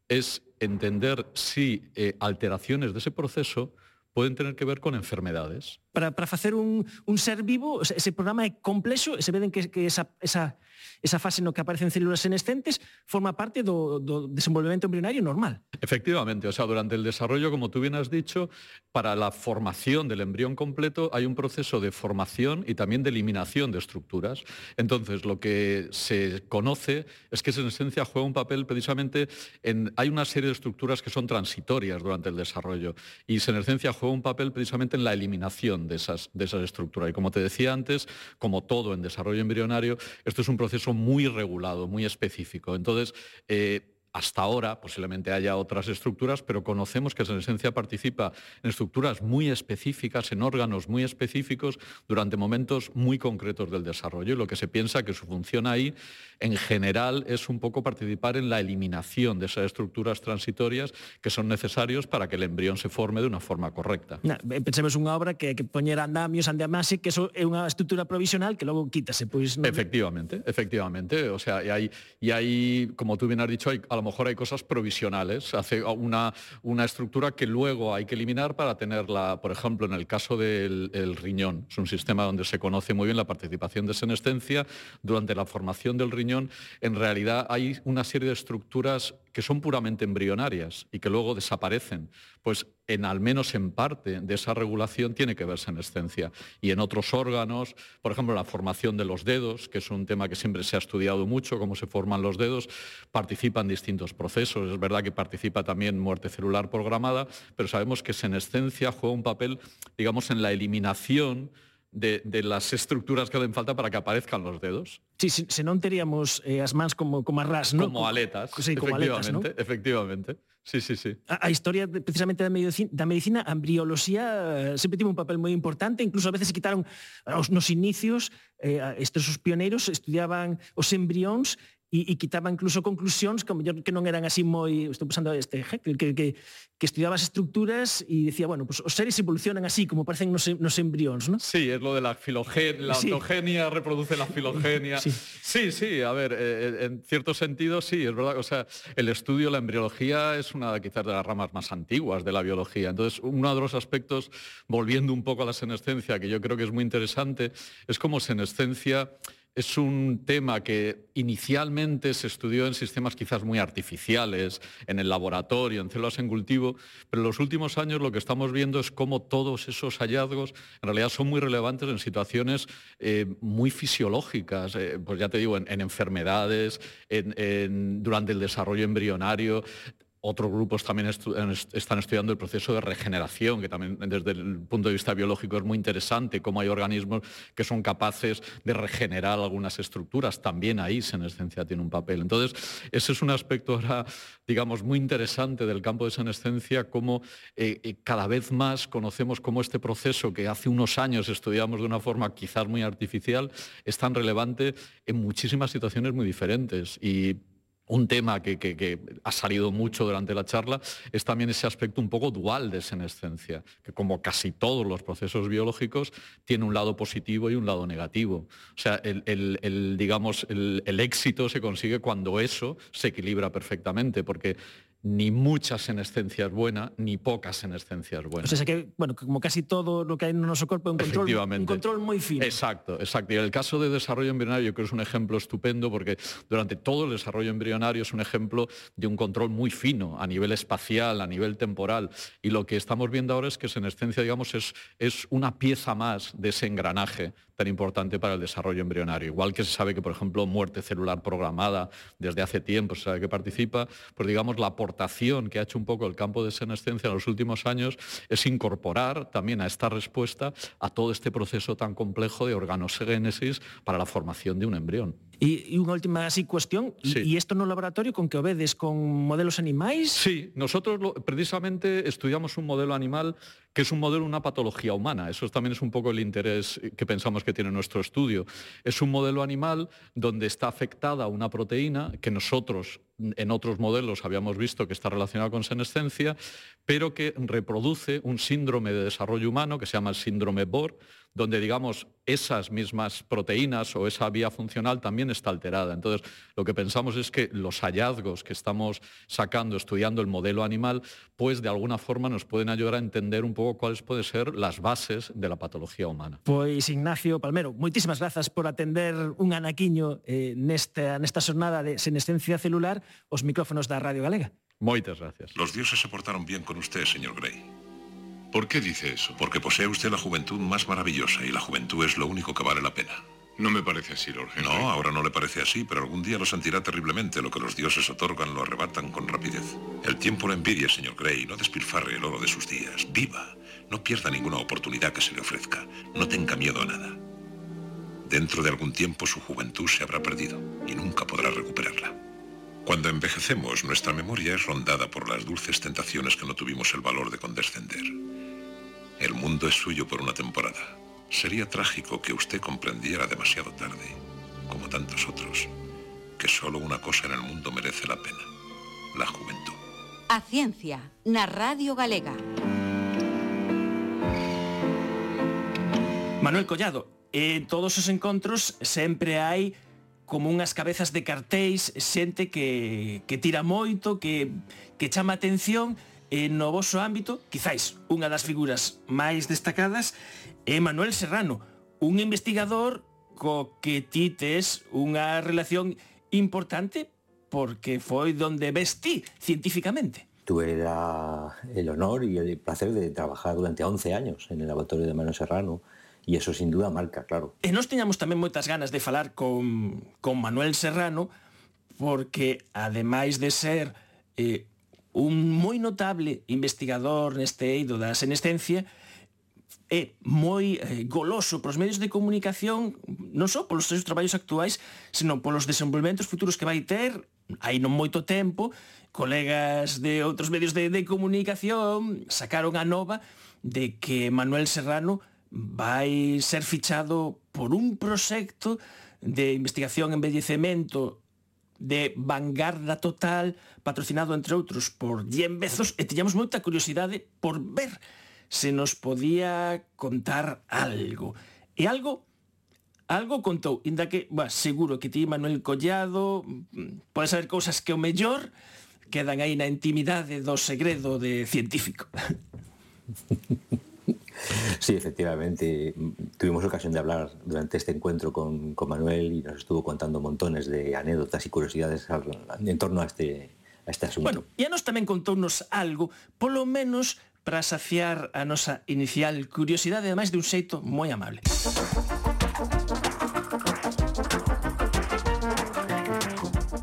Speaker 13: es entender si eh, alteraciones de ese proceso pueden tener que ver con enfermedades.
Speaker 3: Para, para facer un, un ser vivo, ese programa é complexo, e se veden que, que esa, esa, esa fase no que aparecen células senescentes forma parte do, do desenvolvemento embrionario normal.
Speaker 13: Efectivamente, o sea, durante el desarrollo, como tú bien has dicho, para la formación del embrión completo hay un proceso de formación y también de eliminación de estructuras. Entonces, lo que se conoce es que senescencia juega un papel precisamente en... Hay una serie de estructuras que son transitorias durante el desarrollo y senescencia juega un papel precisamente en la eliminación de esas, de esas estructuras. Y como te decía antes, como todo en desarrollo embrionario, esto es un proceso muy regulado, muy específico. Entonces, eh, hasta ahora posiblemente haya otras estructuras, pero conocemos que senescencia participa en estructuras muy específicas, en órganos muy específicos, durante momentos muy concretos del desarrollo. Y lo que se piensa que su función ahí, en general, es un poco participar en la eliminación de esas estructuras transitorias que son necesarios para que el embrión se forme de una forma correcta.
Speaker 3: Na, eh, pensemos unha obra que hai que poñer andamios, andamase, que eso é unha estructura provisional que logo quítase. Pois, non...
Speaker 13: Efectivamente, efectivamente. O sea, y hay, y hay, como tú bien has dicho, hay, a lo mejor hay cosas provisionales. Hace una, una estructura que luego hay que eliminar para tenerla, por ejemplo, en el caso del el riñón. Es un sistema donde se conoce muy bien la participación de senescencia. Durante la formación del riñón, en realidad hay una serie de estructuras que son puramente embrionarias y que luego desaparecen. Pues en al menos en parte de esa regulación tiene que ver senescencia. Y en otros órganos, por ejemplo, la formación de los dedos, que es un tema que siempre se ha estudiado mucho, cómo se forman los dedos, participan distintos procesos. Es verdad que participa también muerte celular programada, pero sabemos que senescencia juega un papel, digamos, en la eliminación de, de las estructuras que hacen falta para que aparezcan los dedos.
Speaker 3: Sí, se, se non teríamos eh, as mans como, como arras, ¿no?
Speaker 13: Como aletas,
Speaker 3: sí, como
Speaker 13: efectivamente,
Speaker 3: aletas, ¿no?
Speaker 13: efectivamente. Sí, sí, sí.
Speaker 3: A, a historia de, precisamente da medicina, da medicina a embrioloxía eh, sempre tivo un papel moi importante, incluso a veces se quitaron os, nos inicios eh, estes os pioneiros estudiaban os embrións e, e quitaba incluso conclusións que, mellor que non eran así moi, estou pensando este, que, que, que, que estudiaba as estructuras e decía, bueno, pues os seres evolucionan así como parecen nos, nos embrións, ¿no?
Speaker 13: Sí, es lo de la filogenia, la
Speaker 3: Sí.
Speaker 13: autogenia reproduce la filogenia.
Speaker 3: Sí.
Speaker 13: sí, sí, a ver, eh, en cierto sentido sí, es verdad, o sea, el estudio, la embriología es una quizás de las ramas más antiguas de la biología. Entonces, uno de los aspectos, volviendo un poco a la senescencia, que yo creo que es muy interesante, es como senescencia es un tema que inicialmente se estudió en sistemas quizás muy artificiales, en el laboratorio, en células en cultivo, pero en los últimos años lo que estamos viendo es cómo todos esos hallazgos en realidad son muy relevantes en situaciones eh, muy fisiológicas, eh, pues ya te digo, en, en enfermedades, en- en- durante el desarrollo embrionario, otros grupos también están estudiando el proceso de regeneración, que también desde el punto de vista biológico es muy interesante, cómo hay organismos que son capaces de regenerar algunas estructuras. También ahí senescencia tiene un papel. Entonces, ese es un aspecto ahora, digamos, muy interesante del campo de senescencia, cómo eh, eh, cada vez más conocemos cómo este proceso que hace unos años estudiamos de una forma quizás muy artificial, es tan relevante en muchísimas situaciones muy diferentes. Y un tema que, ha salido mucho durante la charla es también ese aspecto un poco dual de senescencia, que como casi todos los procesos biológicos tiene un lado positivo y un lado negativo. O sea, el, digamos, el éxito se consigue cuando eso se equilibra perfectamente, porque ni mucha senescencia es buena, ni poca senescencia es buena.
Speaker 3: O sea, que, bueno, como casi todo lo que hai no noso corpo é un control, un control moi fino.
Speaker 13: Exacto, exacto. Y el caso de desarrollo embrionario yo creo que es un ejemplo estupendo porque durante todo el desarrollo embrionario es un ejemplo de un control muy fino a nivel espacial, a nivel temporal. Y lo que estamos viendo ahora es que senescencia, digamos, es, es una pieza más de ese engranaje tan importante para el desarrollo embrionario. Igual que se sabe que, por ejemplo, muerte celular programada desde hace tiempo se sabe que participa, pues digamos la aportación que ha hecho un poco el campo de senescencia en los últimos años es incorporar también a esta respuesta a todo este proceso tan complejo de organogénesis para la formación de un embrión.
Speaker 3: E unha última así cuestión,
Speaker 13: Sí.
Speaker 3: e isto no laboratorio con que obedes con modelos animais?
Speaker 13: Sí, nosotros lo- precisamente estudiamos un modelo animal que es un modelo, una patología humana. Eso también es un poco el interés que pensamos que tiene nuestro estudio. Es un modelo animal donde está afectada una proteína que nosotros en otros modelos habíamos visto que está relacionada con senescencia, pero que reproduce un síndrome de desarrollo humano que se llama el síndrome BOR, donde, digamos, esas mismas proteínas o esa vía funcional también está alterada. Entonces, lo que pensamos es que los hallazgos que estamos sacando, estudiando el modelo animal, pues de alguna forma nos pueden ayudar a entender un poco cuáles pueden ser las bases de la patología humana.
Speaker 3: Pois Ignacio Palmero, moitísimas grazas por atender un anaquiño eh, nesta, nesta xornada de senescencia celular os micrófonos da Radio Galega.
Speaker 13: Moitas gracias.
Speaker 14: Los dioses se portaron bien con usted, señor Gray.
Speaker 15: ¿Por qué dice eso?
Speaker 14: Porque posee usted la juventud más maravillosa y la juventud es lo único que vale la pena.
Speaker 15: No me parece así, Lord Henry.
Speaker 14: No, ahora no le parece así, pero algún día lo sentirá terriblemente. Lo que los dioses otorgan lo arrebatan con rapidez. El tiempo lo envidia, señor Grey. No despilfarre el oro de sus días. Viva. No pierda ninguna oportunidad que se le ofrezca. No tenga miedo a nada. Dentro de algún tiempo su juventud se habrá perdido y nunca podrá recuperarla. Cuando envejecemos, nuestra memoria es rondada por las dulces tentaciones que no tuvimos el valor de condescender. El mundo es suyo por una temporada. Sería trágico que usted comprendiera demasiado tarde, como tantos otros, que solo una cosa en el mundo merece la pena, la juventud.
Speaker 16: A Ciencia, na Radio Galega.
Speaker 3: Manuel Collado, en todos os encontros sempre hai como unhas cabezas de cartéis, xente que, que tira moito, que, que chama atención, E no voso ámbito, quizáis, unha das figuras máis destacadas é Manuel Serrano, un investigador co que ti tes unha relación importante porque foi donde ves ti científicamente.
Speaker 7: Tuve la, el honor y el placer de trabajar durante 11 años en el laboratorio de Manuel Serrano y eso sin duda marca, claro.
Speaker 3: E nos teñamos tamén moitas ganas de falar con, con Manuel Serrano porque ademais de ser eh, un moi notable investigador neste eido da senescencia é moi eh, goloso para os medios de comunicación non só polos seus traballos actuais senón polos desenvolvementos futuros que vai ter aí non moito tempo colegas de outros medios de, de comunicación sacaron a nova de que Manuel Serrano vai ser fichado por un proxecto de investigación en envellecemento de vanguarda total, patrocinado entre outros por 10 Bezos, e tiñamos moita curiosidade por ver se nos podía contar algo. E algo algo contou, inda que, bah, seguro que ti Manuel Collado pode saber cousas que o mellor quedan aí na intimidade do segredo de científico. [LAUGHS] [LAUGHS]
Speaker 7: Sí, efectivamente. Tuvimos ocasión de hablar durante este encuentro con, con Manuel y nos estuvo contando montones de anécdotas y curiosidades en torno a este, a este asunto.
Speaker 3: Bueno, e a nos tamén contounos algo, polo menos para saciar a nosa inicial curiosidade, ademais de un xeito moi amable.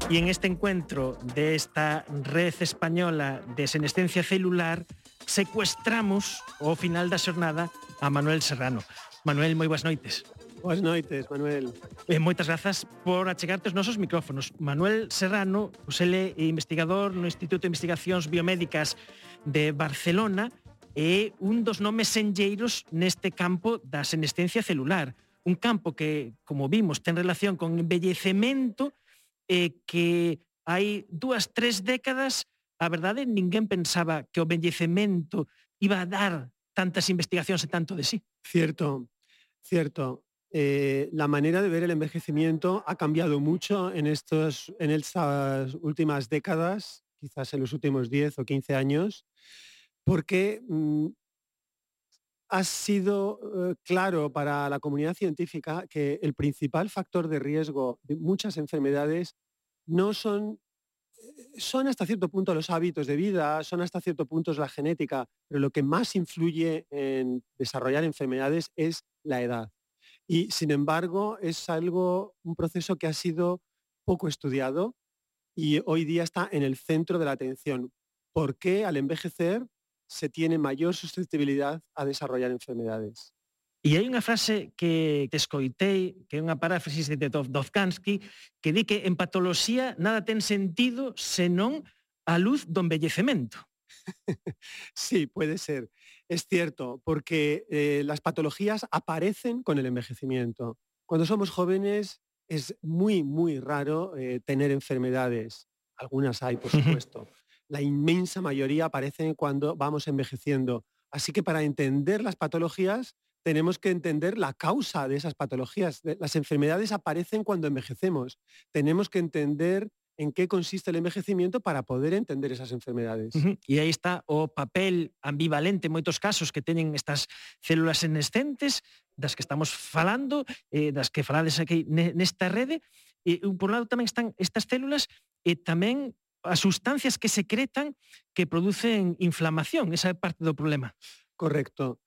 Speaker 3: E en este encuentro desta red española de senescencia celular secuestramos ao final da xornada a Manuel Serrano. Manuel, moi boas noites.
Speaker 17: Boas noites, Manuel.
Speaker 3: E moitas grazas por achegarte os nosos micrófonos. Manuel Serrano, pois ele é investigador no Instituto de Investigacións Biomédicas de Barcelona e un dos nomes senlleiros neste campo da senescencia celular. Un campo que, como vimos, ten relación con envellecemento e que hai dúas, tres décadas a verdade, ninguén pensaba que o envellecemento iba a dar tantas investigacións e tanto de sí.
Speaker 17: Cierto, cierto. Eh, la manera de ver el envejecimiento ha cambiado mucho en, estos, en estas últimas décadas, quizás en los últimos 10 o 15 años, porque mm, ha sido eh, claro para la comunidad científica que el principal factor de riesgo de muchas enfermedades no son son hasta cierto punto los hábitos de vida, son hasta cierto punto la genética, pero lo que más influye en desarrollar enfermedades es la edad. Y sin embargo es algo, un proceso que ha sido poco estudiado y hoy día está en el centro de la atención. ¿Por qué al envejecer se tiene mayor susceptibilidad a desarrollar enfermedades?
Speaker 3: E hai unha frase que te escoitei, que é unha paráfrasis de Dov- Dovkansky, que di que en patoloxía nada ten sentido senón a luz do envellecemento. [LAUGHS]
Speaker 17: Sí, puede ser. Es cierto, porque eh, las patologías aparecen con el envejecimiento. Cuando somos jóvenes es muy, muy raro eh, tener enfermedades. Algunas hay, por supuesto. La inmensa mayoría aparecen cuando vamos envejeciendo. Así que para entender las patologías tenemos que entender la causa de esas patologías. Las enfermedades aparecen cuando envejecemos. Tenemos que entender en qué consiste el envejecimiento para poder entender esas enfermedades.
Speaker 3: Uh -huh. E aí está o papel ambivalente en moitos casos que teñen estas células senescentes das que estamos falando, eh, das que falades aquí nesta rede, e por un lado tamén están estas células e tamén as sustancias que secretan que producen inflamación, esa é parte do problema.
Speaker 17: Correcto.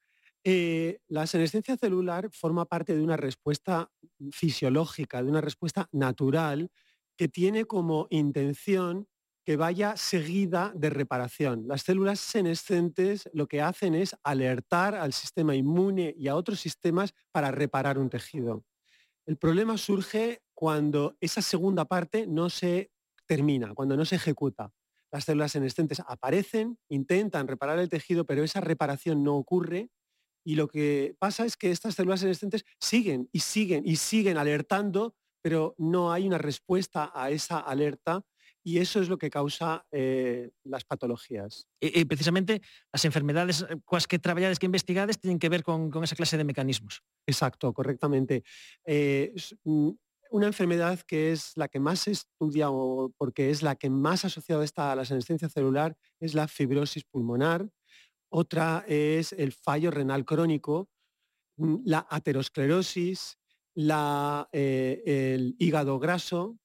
Speaker 17: Eh, la senescencia celular forma parte de una respuesta fisiológica, de una respuesta natural que tiene como intención que vaya seguida de reparación. Las células senescentes lo que hacen es alertar al sistema inmune y a otros sistemas para reparar un tejido. El problema surge cuando esa segunda parte no se termina, cuando no se ejecuta. Las células senescentes aparecen, intentan reparar el tejido, pero esa reparación no ocurre y lo que pasa es que estas células senescentes siguen y siguen y siguen alertando, pero no hay una respuesta a esa alerta y eso es lo que causa eh, las patologías.
Speaker 3: E, e precisamente as enfermedades eh, coas que traballades que investigades teñen que ver con, con esa clase de mecanismos.
Speaker 17: Exacto, correctamente. Eh, mm, una enfermedad que es la que más se estudia o porque es la que más asociada está a la senescencia celular es la fibrosis pulmonar. Otra es el fallo renal crónico, mm, la aterosclerosis, la, eh, el hígado graso.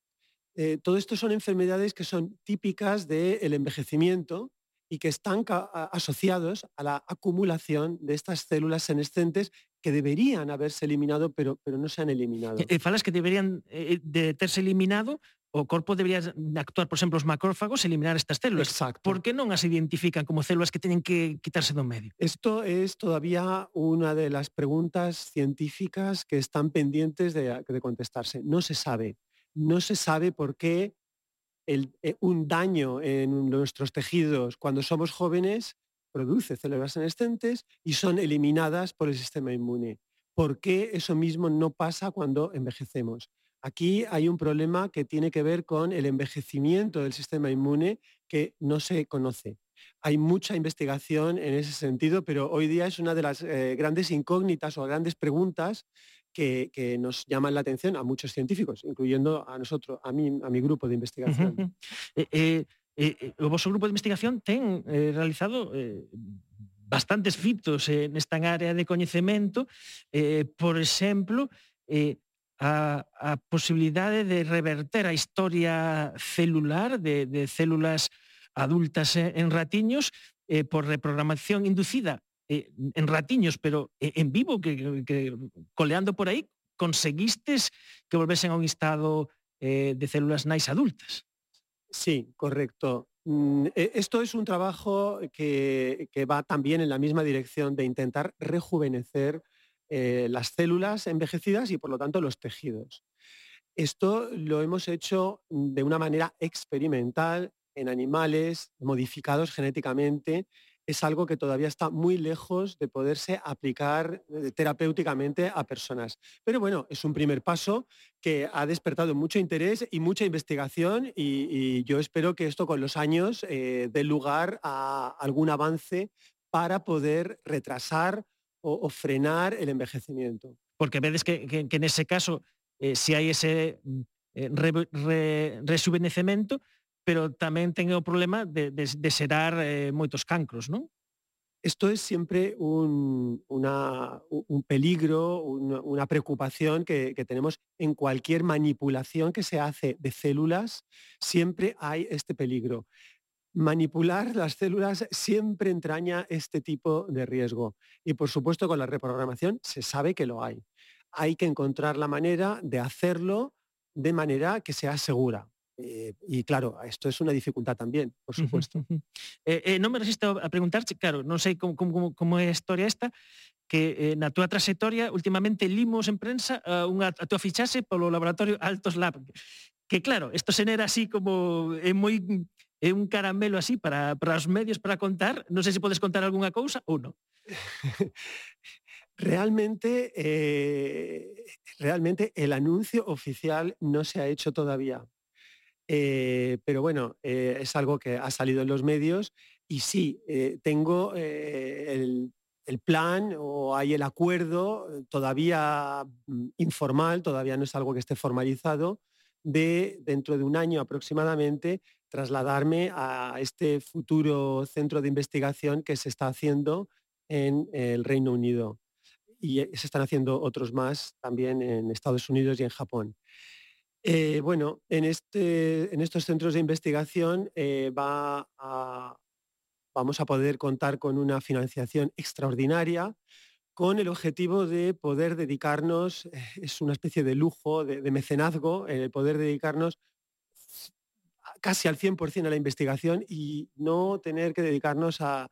Speaker 17: Eh, todo esto son enfermedades que son típicas del envejecimiento y que están asociados a la acumulación de estas células senescentes que deberían haberse eliminado, pero, pero no se han eliminado.
Speaker 3: E, falas que deberían eh, de terse eliminado o corpo debería actuar, por exemplo, os macrófagos, eliminar estas células.
Speaker 17: Exacto.
Speaker 3: Por que non as identifican como células que teñen que quitarse do medio?
Speaker 17: Esto es todavía una de las preguntas científicas que están pendientes de, de contestarse. No se sabe. No se sabe por qué el, eh, un daño en nuestros tejidos cuando somos jóvenes produce células senescentes y son eliminadas por el sistema inmune. ¿Por qué eso mismo no pasa cuando envejecemos? Aquí hay un problema que tiene que ver con el envejecimiento del sistema inmune que no se conoce. Hay mucha investigación en ese sentido, pero hoy día es una de las eh, grandes incógnitas o grandes preguntas que, que, nos llaman la atención a muchos científicos, incluyendo a nosotros, a mí, a mi grupo de investigación.
Speaker 3: eh, eh, eh, o vosso grupo de investigación ten realizado bastantes fitos eh, nesta área de coñecemento, por exemplo, a, a posibilidade de reverter a historia celular de, células adultas en ratiños eh, por reprogramación inducida eh, en ratiños, pero en vivo, que, coleando por aí, conseguistes que volvesen a un estado eh, de células nais adultas.
Speaker 17: Sí, correcto. Mm, e, esto es un trabajo que, que, va también en la misma dirección de intentar rejuvenecer eh, las células envejecidas y por lo tanto los tejidos. Esto lo hemos hecho de una manera experimental en animales modificados genéticamente. Es algo que todavía está muy lejos de poderse aplicar eh, terapéuticamente a personas. Pero bueno, es un primer paso que ha despertado mucho interés y mucha investigación y, yo espero que esto con los años eh, dé lugar a algún avance para poder retrasar o, o frenar el envejecimiento.
Speaker 3: Porque vedes que, que, que en ese caso, eh, si hai ese eh, re, re, pero tamén ten o problema de, de, de xerar eh, moitos cancros, non?
Speaker 17: Esto es siempre un, una, un peligro, una, una preocupación que, que, tenemos en cualquier manipulación que se hace de células, siempre hay este peligro manipular las células siempre entraña este tipo de riesgo. Y por supuesto con la reprogramación se sabe que lo hay. Hay que encontrar la manera de hacerlo de manera que sea segura. Eh, y claro, esto es una dificultad también, por supuesto.
Speaker 3: eh, eh, non me resisto a preguntarche, claro, non sei como, como, como é a historia esta, que na túa trayectoria últimamente limos en prensa uh, unha, a túa fichase polo laboratorio Altos Lab. Que claro, isto se nera así como é moi é un caramelo así para, para os medios para contar. Non sei se podes contar algunha cousa ou non. [LAUGHS]
Speaker 17: realmente, eh, realmente el anuncio oficial no se ha hecho todavía. Eh, pero bueno, eh, es algo que ha salido en los medios y sí, eh, tengo eh, el, el, plan o hay el acuerdo todavía mm, informal, todavía no es algo que esté formalizado, de dentro de un año aproximadamente trasladarme a este futuro centro de investigación que se está haciendo en el Reino Unido. Y se están haciendo otros más también en Estados Unidos y en Japón. Eh, bueno, en, este, en, estos centros de investigación eh, vamos a poder contar con una financiación extraordinaria con el objetivo de poder dedicarnos, eh, es una especie de lujo, de mecenazgo, el poder dedicarnos casi al 100% a la investigación y no tener que dedicarnos a,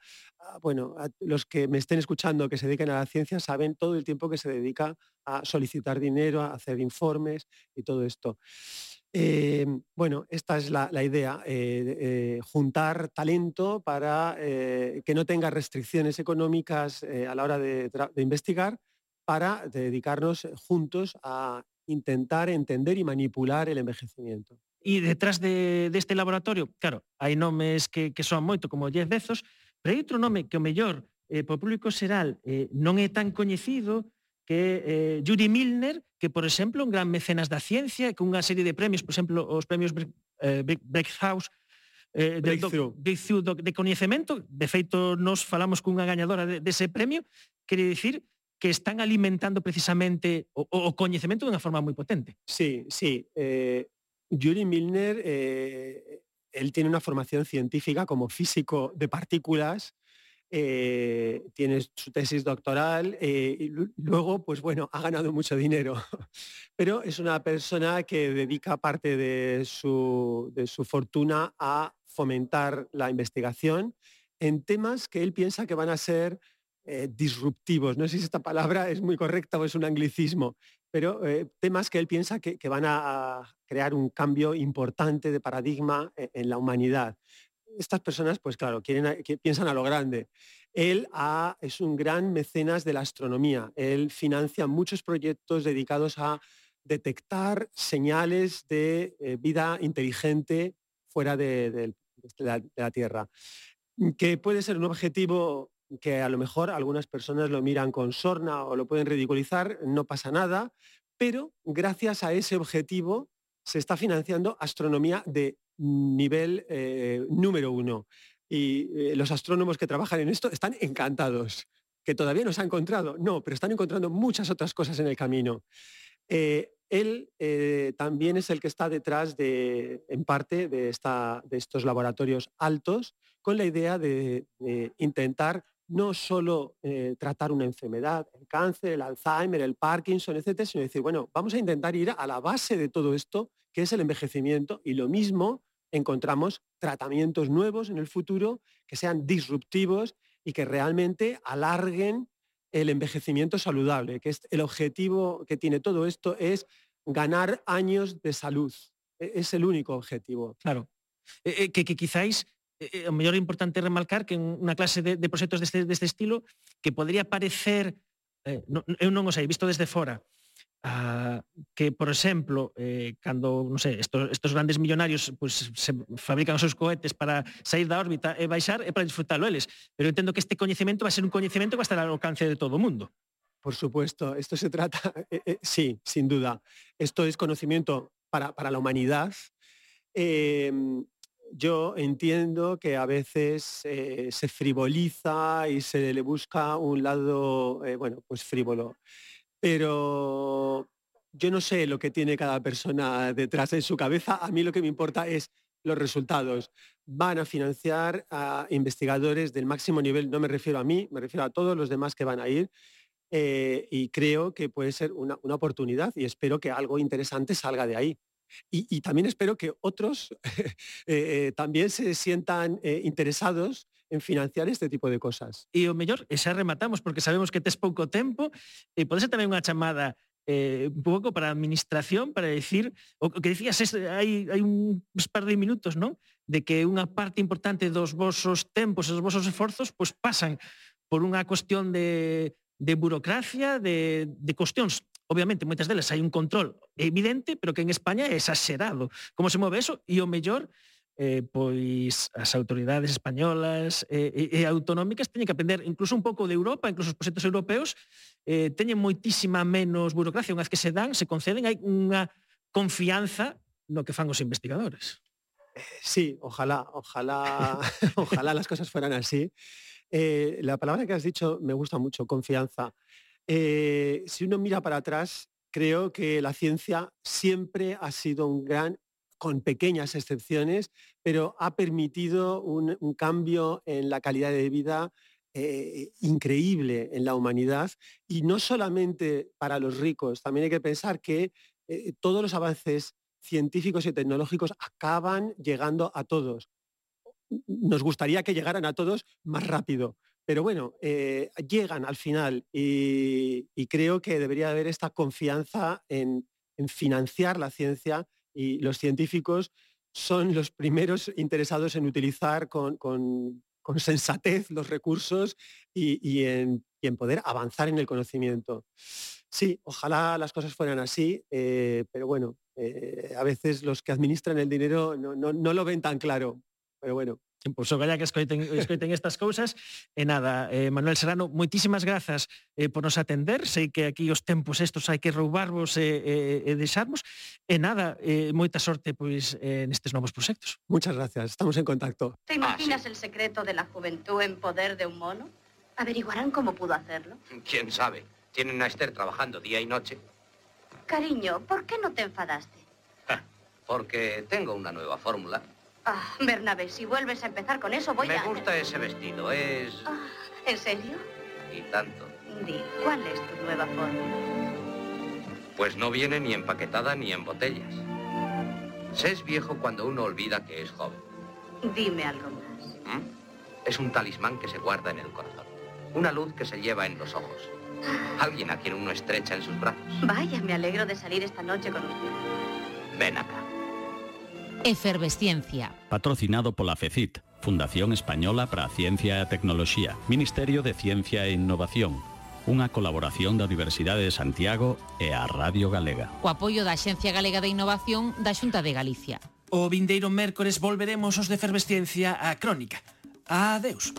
Speaker 17: bueno, los que me estén escuchando que se dediquen a la ciencia saben todo el tiempo que se dedica a solicitar dinero, a hacer informes y todo esto. Eh, bueno, esta es la, idea, eh, eh, juntar talento para que no tenga restricciones económicas a la hora de investigar para dedicarnos juntos a intentar entender y manipular el envejecimiento.
Speaker 3: E detrás de, deste laboratorio, claro, hai nomes que, que soan moito como Jeff Bezos, pero hai outro nome que o mellor eh, para o público xeral eh, non é tan coñecido que eh, Yuri Milner, que, por exemplo, un gran mecenas da ciencia, que unha serie de premios, por exemplo, os premios eh, Breakhouse, eh,
Speaker 17: del
Speaker 3: doc, breakthrough do, de coñecemento, de feito nos falamos cunha gañadora de, dese de premio, quere dicir que están alimentando precisamente o, o, o coñecemento de unha forma moi potente.
Speaker 17: Sí, sí. Eh, Yuri Milner eh, él tiene una formación científica como físico de partículas, eh, tiene su tesis doctoral eh, y lu- luego, pues bueno, ha ganado mucho dinero. [LAUGHS] Pero es una persona que dedica parte de su, de su fortuna a fomentar la investigación en temas que él piensa que van a ser disruptivos. No sé si esta palabra es muy correcta o es un anglicismo, pero eh, temas que él piensa que, van a crear un cambio importante de paradigma e- en la humanidad. Estas personas, pues claro, quieren, piensan a lo grande. Él es un gran mecenas de la astronomía. Él financia muchos proyectos dedicados a detectar señales de eh, vida inteligente fuera de la Tierra. Que puede ser un objetivo que a lo mejor algunas personas lo miran con sorna o lo pueden ridiculizar, no pasa nada, pero gracias a ese objetivo se está financiando astronomía de nivel eh, número uno. Y eh, los astrónomos que trabajan en esto están encantados. ¿Que todavía no se ha encontrado? No, pero están encontrando muchas otras cosas en el camino. Eh, él también es el que está detrás de, en parte, de, esta, de estos laboratorios altos, con la idea de, de intentar no solo eh, tratar una enfermedad, el cáncer, el Alzheimer, el Parkinson, etcétera, sino decir, bueno, vamos a intentar ir a la base de todo esto, que es el envejecimiento, y lo mismo encontramos tratamientos nuevos en el futuro que sean disruptivos y que realmente alarguen el envejecimiento saludable, que es el objetivo que tiene todo esto es ganar años de salud. E- Es el único objetivo.
Speaker 3: Claro. Eh, eh, que, quizáis Eh, eh, o mellor é importante remarcar que unha clase de, de proxectos deste, deste estilo que podría parecer, eh, non, eu non o sei, visto desde fora, a, que, por exemplo, eh, cando, non sei, estos, estos grandes millonarios pues, se fabrican os seus cohetes para sair da órbita e baixar e para disfrutalo eles. Pero eu entendo que este coñecemento va a ser un coñecemento que va a estar ao alcance de todo o mundo.
Speaker 17: Por supuesto, esto se trata, [LAUGHS] eh, eh, sí, sin duda, esto es conocimiento para, para la humanidad. Eh, yo entiendo que a veces eh, se frivoliza y se le busca un lado, eh, bueno, pues frívolo. Pero yo no sé lo que tiene cada persona detrás en su cabeza. A mí lo que me importa es los resultados. Van a financiar a investigadores del máximo nivel, no me refiero a mí, me refiero a todos los demás que van a ir. eh, y creo que puede ser una, una oportunidad y espero que algo interesante salga de ahí. Y, y también espero que otros [LAUGHS] eh, eh, también se sientan eh, interesados en financiar este tipo de cosas.
Speaker 3: E o mellor, e xa rematamos, porque sabemos que tes pouco tempo, e eh, pode ser tamén unha chamada eh, un pouco para a administración para decir, o que decías es, hai, hai un par de minutos, non? De que unha parte importante dos vosos tempos e dos vosos esforzos pois pasan por unha cuestión de, de burocracia, de, de cuestións obviamente, moitas delas hai un control evidente, pero que en España é exagerado. Como se move eso? E o mellor, eh, pois as autoridades españolas eh, e, e autonómicas teñen que aprender incluso un pouco de Europa, incluso os proxectos europeos eh, teñen moitísima menos burocracia, unha vez que se dan, se conceden, hai unha confianza no que fan os investigadores.
Speaker 17: Eh, sí, ojalá, ojalá, [LAUGHS] ojalá las cosas fueran así. Eh, la palabra que has dicho me gusta mucho, confianza. Eh, si uno mira para atrás, creo que la ciencia siempre ha sido un gran, con pequeñas excepciones, pero ha permitido un, cambio en la calidad de vida eh, increíble en la humanidad y no solamente para los ricos, también hay que pensar que eh, todos los avances científicos y tecnológicos acaban llegando a todos. Nos gustaría que llegaran a todos más rápido, pero bueno, eh, llegan al final y, creo que debería haber esta confianza en, financiar la ciencia y los científicos son los primeros interesados en utilizar con, sensatez los recursos y, en, poder avanzar en el conocimiento. Sí, ojalá las cosas fueran así, eh, pero bueno, eh, a veces los que administran el dinero no, no- no lo ven tan claro, pero bueno.
Speaker 3: Pois o gallá que escoiten, escoiten estas cousas. E nada, eh, Manuel Serrano, moitísimas grazas eh, por nos atender. Sei que aquí os tempos estos hai que roubarvos e, e, e deixarmos. E nada, eh, moita sorte pois eh, nestes novos proxectos.
Speaker 17: Muchas gracias, estamos en contacto.
Speaker 18: ¿Te imaginas ah, sí. el secreto de la juventud en poder de un mono? ¿Averiguarán cómo pudo hacerlo?
Speaker 19: ¿Quién sabe? Tienen a Esther trabajando día y noche.
Speaker 18: Cariño, ¿por qué no te enfadaste?
Speaker 19: Porque tengo una nueva fórmula
Speaker 18: Ah, Bernabé, si vuelves a empezar con eso, voy
Speaker 19: Me
Speaker 18: a...
Speaker 19: gusta ese vestido, es...
Speaker 18: Ah, ¿En serio?
Speaker 19: y tanto.
Speaker 18: Di, ¿cuál es tu nueva fórmula?
Speaker 19: Pues no viene ni empaquetada ni en botellas. Se es viejo cuando uno olvida que es joven.
Speaker 18: Dime algo más.
Speaker 19: ¿m? Es un talismán que se guarda en el corazón. Una luz que se lleva en los ojos. Alguien a quien uno estrecha en sus brazos.
Speaker 18: Vaya, me alegro de salir esta noche con usted.
Speaker 19: Ven acá.
Speaker 5: Efervesciencia.
Speaker 4: Patrocinado pola FECIT, Fundación Española para a Ciencia e a Tecnoloxía, Ministerio de Ciencia e Innovación, unha colaboración da Universidade de Santiago e a Radio Galega.
Speaker 5: O apoio da Xencia Galega de Innovación da Xunta de Galicia.
Speaker 3: O vindeiro mércores volveremos os de Efervesciencia a Crónica. Adeus.